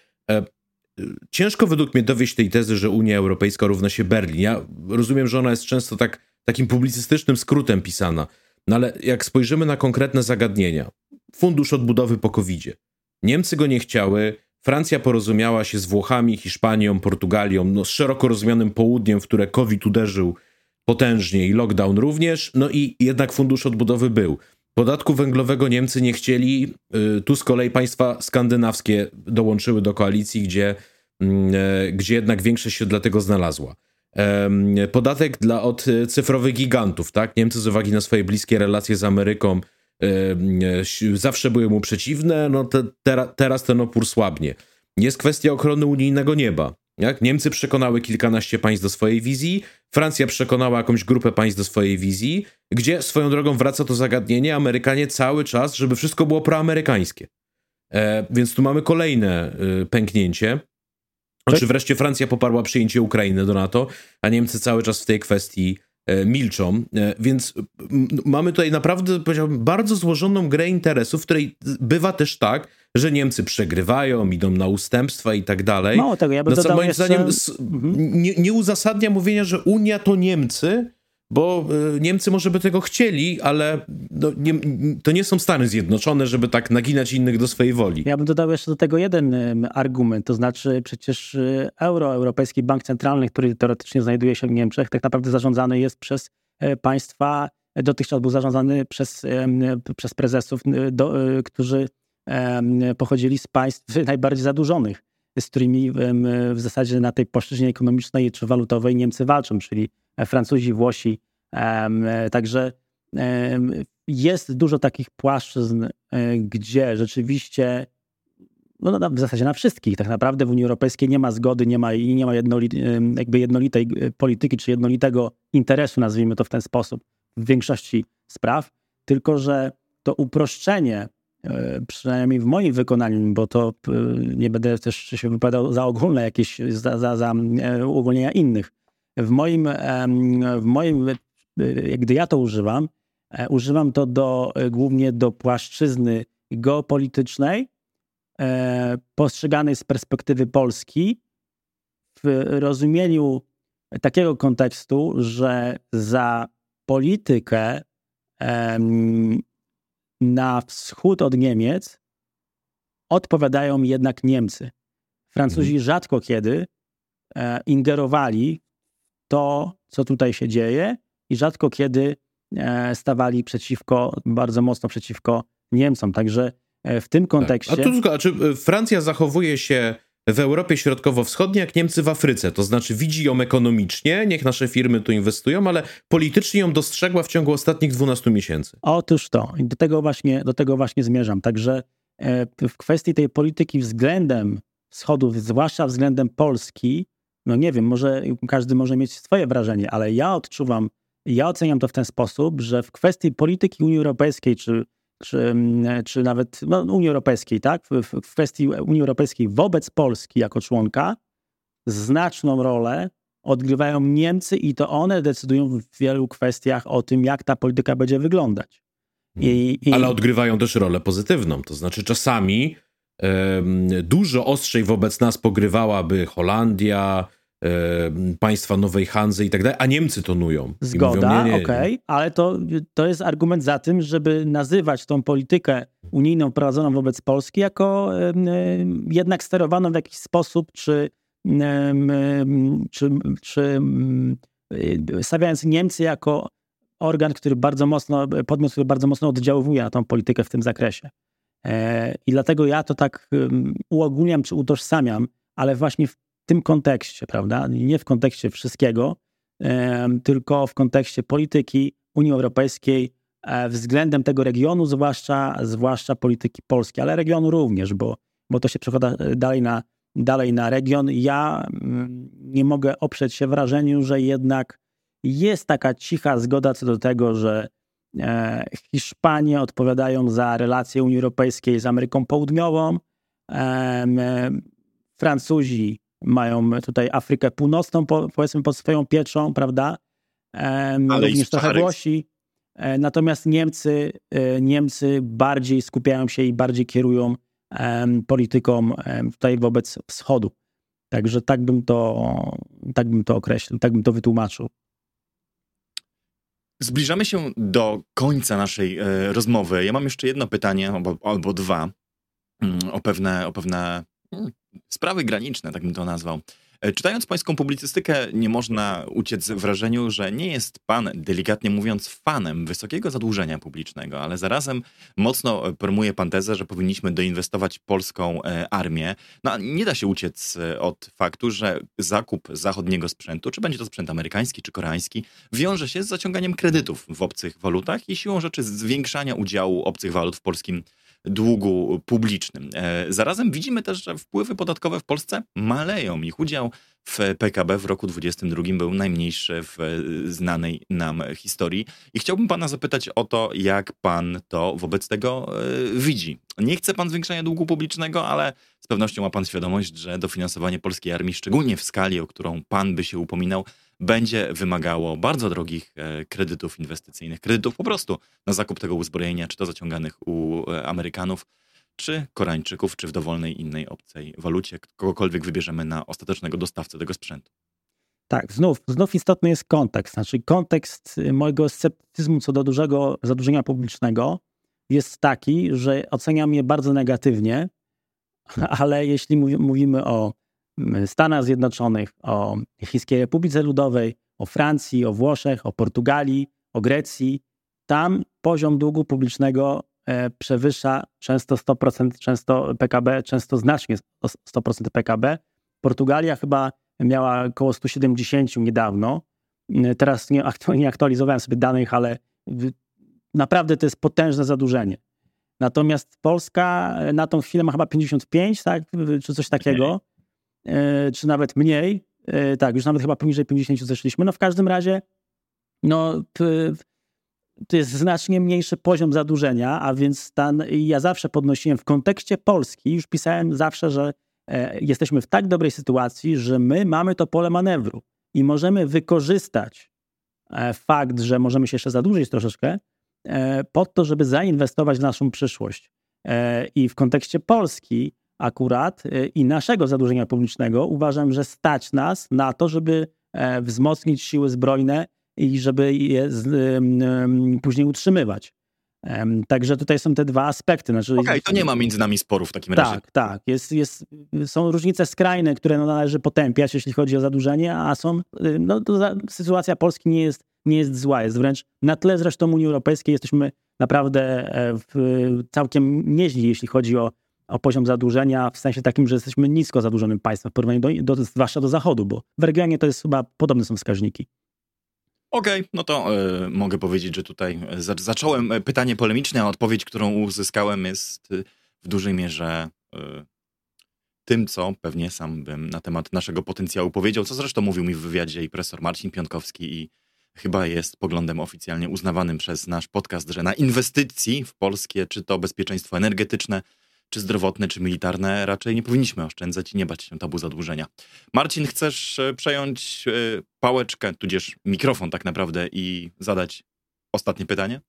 ciężko według mnie dowieść tej tezy, że Unia Europejska równa się Berlin. Ja rozumiem, że ona jest często tak, takim publicystycznym skrótem pisana, no ale jak spojrzymy na konkretne zagadnienia, fundusz odbudowy po covid Niemcy go nie chciały, Francja porozumiała się z Włochami, Hiszpanią, Portugalią, no z szeroko rozumianym południem, w które COVID uderzył potężnie i lockdown również, no i jednak fundusz odbudowy był. Podatku węglowego Niemcy nie chcieli, y, tu z kolei państwa skandynawskie dołączyły do koalicji, gdzie, mm, e, gdzie jednak większość się dlatego znalazła. Podatek dla od cyfrowych gigantów, tak? Niemcy z uwagi na swoje bliskie relacje z Ameryką E, zawsze były mu przeciwne, no te, teraz ten opór słabnie. Jest kwestia ochrony unijnego nieba. Jak? Niemcy przekonały kilkanaście państw do swojej wizji, Francja przekonała jakąś grupę państw do swojej wizji, gdzie swoją drogą wraca to zagadnienie, Amerykanie cały czas, żeby wszystko było proamerykańskie. E, więc tu mamy kolejne y, pęknięcie. Tak? Czy wreszcie Francja poparła przyjęcie Ukrainy do NATO, a Niemcy cały czas w tej kwestii E, milczą, e, więc mamy tutaj naprawdę, powiedziałbym, bardzo złożoną grę interesów, w której bywa też tak, że Niemcy przegrywają, idą na ustępstwa i tak dalej. Mało tego, ja bym no, moim jeszcze... zdaniem mhm. nie, nie uzasadnia mówienia, że Unia to Niemcy, bo e, Niemcy może by tego chcieli, ale no, nie, to nie są Stany Zjednoczone, żeby tak naginać innych do swojej woli. Ja bym dodał jeszcze do tego jeden argument, to znaczy przecież e, euro, Europejski Bank Centralny, który teoretycznie znajduje się w Niemczech, tak naprawdę zarządzany jest przez e, państwa, dotychczas był zarządzany przez, przez prezesów, do, którzy pochodzili z państw najbardziej zadłużonych, z którymi w zasadzie na tej płaszczyźnie ekonomicznej czy walutowej Niemcy walczą, czyli Francuzi, Włosi. Także jest dużo takich płaszczyzn, e, gdzie rzeczywiście, no, w zasadzie na wszystkich, tak naprawdę w Unii Europejskiej nie ma zgody, nie ma, nie ma jednoli, jakby jednolitej e, polityki, czy jednolitego interesu, nazwijmy to w ten sposób, w większości spraw, tylko że to uproszczenie, e, przynajmniej w moim wykonaniu, bo to nie będę też się wypowiadał za ogólne jakieś, za, za, za uogólnienia innych, w moim, w moim, gdy ja to używam, e, używam to do, e, głównie do płaszczyzny geopolitycznej, e, postrzeganej z perspektywy Polski, w rozumieniu takiego kontekstu, że za politykę na wschód od Niemiec odpowiadają jednak Niemcy. Francuzi mhm. rzadko kiedy ingerowali to, co tutaj się dzieje i rzadko kiedy e, stawali przeciwko, bardzo mocno przeciwko Niemcom. Także e, w tym kontekście... Tak. A tu tylko, a czy e, Francja zachowuje się w Europie Środkowo-Wschodniej jak Niemcy w Afryce? To znaczy widzi ją ekonomicznie, niech nasze firmy tu inwestują, ale politycznie ją dostrzegła w ciągu ostatnich 12 miesięcy. Otóż to. I do tego właśnie, do tego właśnie zmierzam. Także w kwestii tej polityki względem wschodu, zwłaszcza względem Polski, no nie wiem, może każdy może mieć swoje wrażenie, ale ja odczuwam, ja oceniam to w ten sposób, że w kwestii polityki Unii Europejskiej, czy, czy, mm, czy nawet no, Unii Europejskiej, tak, w, w kwestii Unii Europejskiej wobec Polski jako członka, znaczną rolę odgrywają Niemcy i to one decydują w wielu kwestiach o tym, jak ta polityka będzie wyglądać. I, i... Ale odgrywają też rolę pozytywną, to znaczy czasami Dużo ostrzej wobec nas pogrywałaby Holandia, państwa Nowej Hanzy i tak dalej, a Niemcy tonują. Zgoda, okej, okay, ale to, to jest argument za tym, żeby nazywać tą politykę unijną prowadzoną wobec Polski jako jednak sterowaną w jakiś sposób, czy, czy, czy stawiając Niemcy jako organ, który bardzo mocno, podmiot, który bardzo mocno oddziałuje na tą politykę w tym zakresie. E, I dlatego ja to tak uogólniam czy utożsamiam, ale właśnie w tym kontekście, prawda? Nie w kontekście wszystkiego, tylko w kontekście polityki Unii Europejskiej e, względem tego regionu, zwłaszcza, zwłaszcza polityki polskiej, ale regionu również, bo, bo to się przekłada e, dalej na, dalej na region. Ja mm, nie mogę oprzeć się wrażeniu, że jednak jest taka cicha zgoda co do tego, że Hiszpanie odpowiadają za relacje Unii Europejskiej z Ameryką Południową. Francuzi mają tutaj Afrykę Północną, powiedzmy, pod swoją pieczą, prawda? Ale Również trochę Włosi. E, natomiast Niemcy, e, Niemcy bardziej skupiają się i bardziej kierują polityką tutaj wobec wschodu. Także tak bym to, tak bym to określił, tak bym to wytłumaczył. Zbliżamy się do końca naszej e, rozmowy. Ja mam jeszcze jedno pytanie, albo, albo dwa, mm, o pewne, o pewne mm, sprawy graniczne, tak bym to nazwał. E, czytając pańską publicystykę, nie można uciec wrażeniu, że nie jest pan, delikatnie mówiąc, fanem wysokiego zadłużenia publicznego, ale zarazem mocno promuje pan tezę, że powinniśmy doinwestować polską e, armię. No, nie da się uciec e, od faktu, że zakup zachodniego sprzętu, czy będzie to sprzęt amerykański, czy koreański, wiąże się z zaciąganiem kredytów w obcych walutach i siłą rzeczy zwiększania udziału obcych walut w polskim długu publicznym. E, zarazem widzimy też, że wpływy podatkowe w Polsce maleją. Ich udział w PKB w roku 2022 był najmniejszy w znanej nam historii. I chciałbym pana zapytać o to, jak pan to wobec tego e, widzi. Nie chce pan zwiększenia długu publicznego, ale z pewnością ma pan świadomość, że dofinansowanie polskiej armii, szczególnie w skali, o którą pan by się upominał, będzie wymagało bardzo drogich e, kredytów inwestycyjnych, kredytów po prostu na zakup tego uzbrojenia, czy to zaciąganych u e, Amerykanów, czy Koreańczyków, czy w dowolnej innej obcej walucie, kogokolwiek wybierzemy na ostatecznego dostawcę tego sprzętu. Tak, znów, znów istotny jest kontekst. Znaczy, kontekst y, mojego sceptycyzmu co do dużego zadłużenia publicznego jest taki, że oceniam je bardzo negatywnie, ale jeśli mówimy o Stanach Zjednoczonych, o Chińskiej Republice Ludowej, o Francji, o Włoszech, o Portugalii, o Grecji, tam poziom długu publicznego e, przewyższa często 100%, często PKB, często znacznie 100% PKB. Portugalia chyba miała około 170 niedawno. E, teraz nie, nie aktualizowałem sobie danych, ale naprawdę to jest potężne zadłużenie. Natomiast Polska e, na tą chwilę ma chyba 55, tak? czy coś takiego. E, czy nawet mniej. E, tak, już nawet chyba poniżej 50 zeszliśmy. No w każdym razie, no to jest znacznie mniejszy poziom zadłużenia, a więc stan, ja zawsze podnosiłem w kontekście Polski, już pisałem zawsze, że e, jesteśmy w tak dobrej sytuacji, że my mamy to pole manewru i możemy wykorzystać fakt, że możemy się jeszcze zadłużyć troszeczkę, po to, żeby zainwestować w naszą przyszłość. I w kontekście Polski akurat y, i naszego zadłużenia publicznego uważam, że stać nas na to, żeby e, wzmocnić siły zbrojne i żeby je później utrzymywać. Także tutaj są te dwa aspekty. Znaczy, Okej, okay, to nie ma między nami sporów w takim razie. Tak, tak. Jest, jest, są różnice skrajne, które no należy potępiać, jeśli chodzi o zadłużenie, a są, y, no, to sytuacja Polski nie jest, nie jest zła, jest wręcz na tle zresztą Unii Europejskiej jesteśmy naprawdę e, w, całkiem nieźli, jeśli chodzi o o poziom zadłużenia w sensie takim, że jesteśmy nisko zadłużonym państwem w porównaniu do, do, zwłaszcza do Zachodu, bo w regionie to jest chyba podobne są wskaźniki. Okej, okay, no to y, mogę powiedzieć, że tutaj za, zacząłem e, pytanie polemiczne, a odpowiedź, którą uzyskałem jest y, w dużej mierze y, tym, co pewnie sam bym na temat naszego potencjału powiedział, co zresztą mówił mi w wywiadzie i profesor Marcin Piątkowski i chyba jest poglądem oficjalnie uznawanym przez nasz podcast, że na inwestycji w polskie, czy to bezpieczeństwo energetyczne, czy zdrowotne, czy militarne, raczej nie powinniśmy oszczędzać i nie bać się tabu zadłużenia. Marcin, chcesz e, przejąć e, pałeczkę, tudzież mikrofon tak naprawdę i zadać ostatnie pytanie?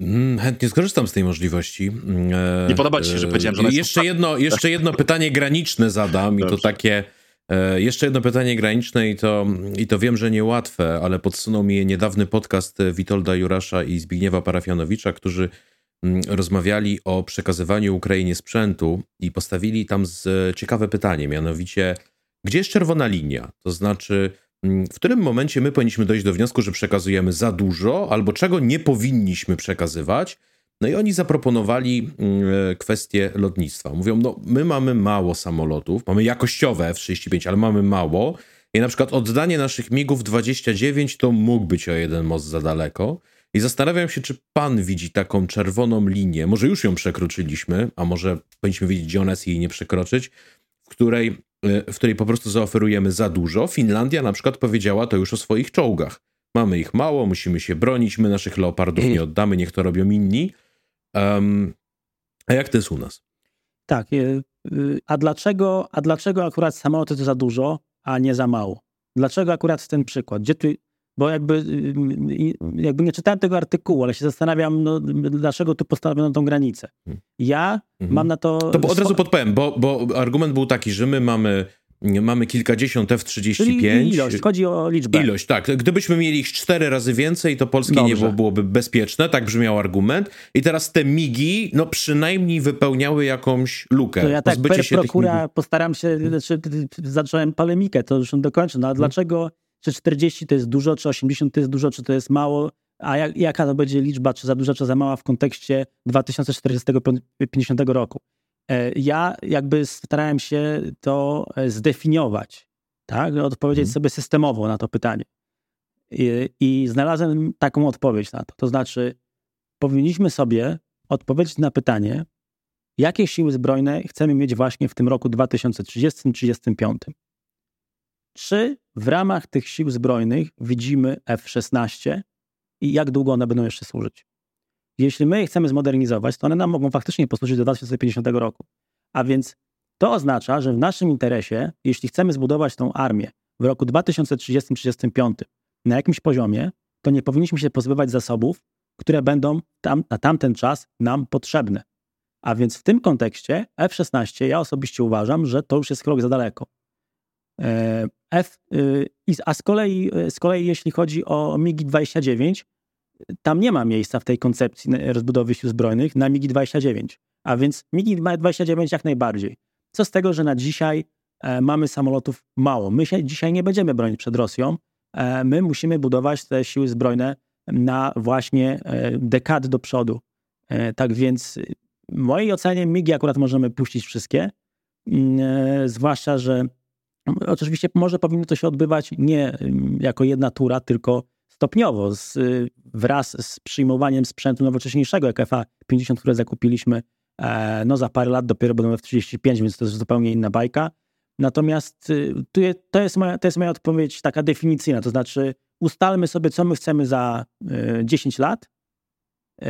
Mm, chętnie skorzystam z tej możliwości. Mm, e, nie podoba ci się, że powiedziałem, że jeszcze jedno, jeszcze jedno pytanie graniczne zadam Dobrze. i to takie jeszcze jedno pytanie graniczne i to, i to wiem, że niełatwe, ale podsunął mi niedawny podcast Witolda Jurasza i Zbigniewa Parafianowicza, którzy rozmawiali o przekazywaniu Ukrainie sprzętu i postawili tam ciekawe pytanie, mianowicie, gdzie jest czerwona linia? To znaczy, mm, w którym momencie my powinniśmy dojść do wniosku, że przekazujemy za dużo, albo czego nie powinniśmy przekazywać? No i oni zaproponowali mm, kwestię lotnictwa. Mówią, no my mamy mało samolotów, mamy jakościowe F-35, ale mamy mało. I na przykład oddanie naszych MIGów 29 to mógł być o jeden most za daleko. I zastanawiam się, czy pan widzi taką czerwoną linię, może już ją przekroczyliśmy, a może powinniśmy wiedzieć, gdzie ona jest i jej nie przekroczyć, w której, e, w której po prostu zaoferujemy za dużo. Finlandia na przykład powiedziała to już o swoich czołgach. Mamy ich mało, musimy się bronić, my naszych leopardów nie oddamy, niech to robią inni. Um, a jak to jest u nas? Tak. Y, y, a dlaczego, a dlaczego akurat samoloty to za dużo, a nie za mało? Dlaczego akurat ten przykład? Gdzie tu, bo jakby, y, jakby nie czytałem tego artykułu, ale się zastanawiam, no, dlaczego tu postawiono tą granicę. Hmm. Ja mhm. mam na to... To od razu podpowiem, bo, bo argument był taki, że my mamy Mamy kilkadziesiąt F-35. Czyli ilość, chodzi o liczbę. Ilość, tak. Gdybyśmy mieli ich cztery razy więcej, to polskie Dobrze. niebo byłoby bezpieczne, tak brzmiał argument. I teraz te migi, no przynajmniej wypełniały jakąś lukę. To ja tak, per prokura postaram się, znaczy, zacząłem polemikę, to już dokończę. No a hmm. dlaczego, czy 40 to jest dużo, czy 80 to jest dużo, czy to jest mało? A jak, jaka to będzie liczba, czy za duża, czy za mała w kontekście 2040-50 roku? E, ja jakby starałem się to e, zdefiniować, tak? Odpowiedzieć hmm. sobie systemowo na to pytanie. I, I, znalazłem taką odpowiedź na to. To znaczy, powinniśmy sobie odpowiedzieć na pytanie, jakie siły zbrojne chcemy mieć właśnie w tym roku 2030-35. Czy w ramach tych sił zbrojnych widzimy F-16 i jak długo one będą jeszcze służyć? Jeśli my je chcemy zmodernizować, to one nam mogą faktycznie posłużyć do 2050 roku. A więc to oznacza, że w naszym interesie, jeśli chcemy zbudować tą armię w roku 2030-35 na jakimś poziomie, to nie powinniśmy się pozbywać zasobów, które będą tam, na tamten czas nam potrzebne. A więc w tym kontekście F-16 ja osobiście uważam, że to już jest krok za daleko. E, F, y, a z kolei, z kolei jeśli chodzi o MiG-29, tam nie ma miejsca w tej koncepcji rozbudowy sił zbrojnych na MiG-29. A więc MiG-29 jak najbardziej. Co z tego, że na dzisiaj e, mamy samolotów mało. My się dzisiaj nie będziemy bronić przed Rosją. E, my musimy budować te siły zbrojne na właśnie dekady do przodu. Tak więc w mojej ocenie MIGI akurat możemy puścić wszystkie. Mm, zwłaszcza, że oczywiście może powinno to się odbywać nie mm, jako jedna tura, tylko stopniowo, z, wraz z przyjmowaniem sprzętu nowocześniejszego, jak FA-50, które zakupiliśmy e, no za parę lat dopiero będą F-35, więc to jest zupełnie inna bajka. Natomiast y, to jest, moja, to jest moja odpowiedź taka definicyjna, to znaczy ustalmy sobie, co my chcemy za 10 y, lat y,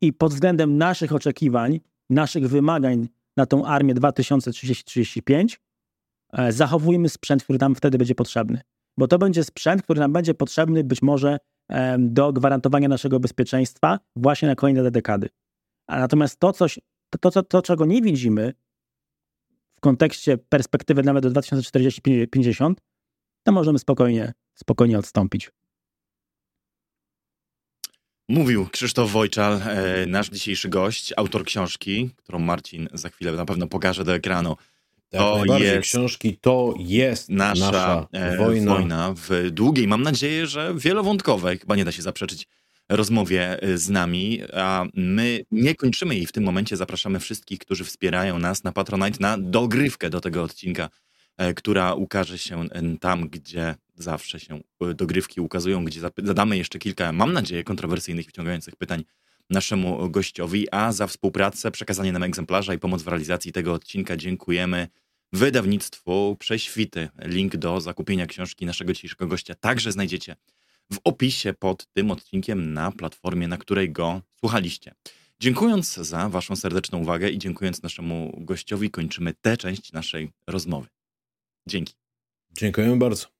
i pod względem naszych oczekiwań, naszych wymagań na tą armię 2030-35 e, zachowujmy sprzęt, który nam wtedy będzie potrzebny bo to będzie sprzęt, który nam będzie potrzebny być może do gwarantowania naszego bezpieczeństwa właśnie na kolejne dekady. A natomiast to, coś, to, to, to, czego nie widzimy w kontekście perspektywy nawet do 2040-50, to możemy spokojnie, spokojnie odstąpić. Mówił Krzysztof Wojczal, e, nasz dzisiejszy gość, autor książki, którą Marcin za chwilę na pewno pokaże do ekranu. To jest książki, to jest nasza, nasza e, wojna. wojna w długiej, mam nadzieję, że wielowątkowej, chyba nie da się zaprzeczyć rozmowie e, z nami, a my nie kończymy jej w tym momencie. Zapraszamy wszystkich, którzy wspierają nas na Patronite na dogrywkę do tego odcinka, e, która ukaże się tam, gdzie zawsze się dogrywki ukazują, gdzie zadamy jeszcze kilka, mam nadzieję, kontrowersyjnych, wciągających pytań naszemu gościowi, a za współpracę, przekazanie nam egzemplarza i pomoc w realizacji tego odcinka dziękujemy wydawnictwu Prześwity. Link do zakupienia książki naszego dzisiejszego gościa także znajdziecie w opisie pod tym odcinkiem na platformie, na której go słuchaliście. Dziękując za Waszą serdeczną uwagę i dziękując naszemu gościowi, kończymy tę część naszej rozmowy. Dzięki. Dziękujemy bardzo.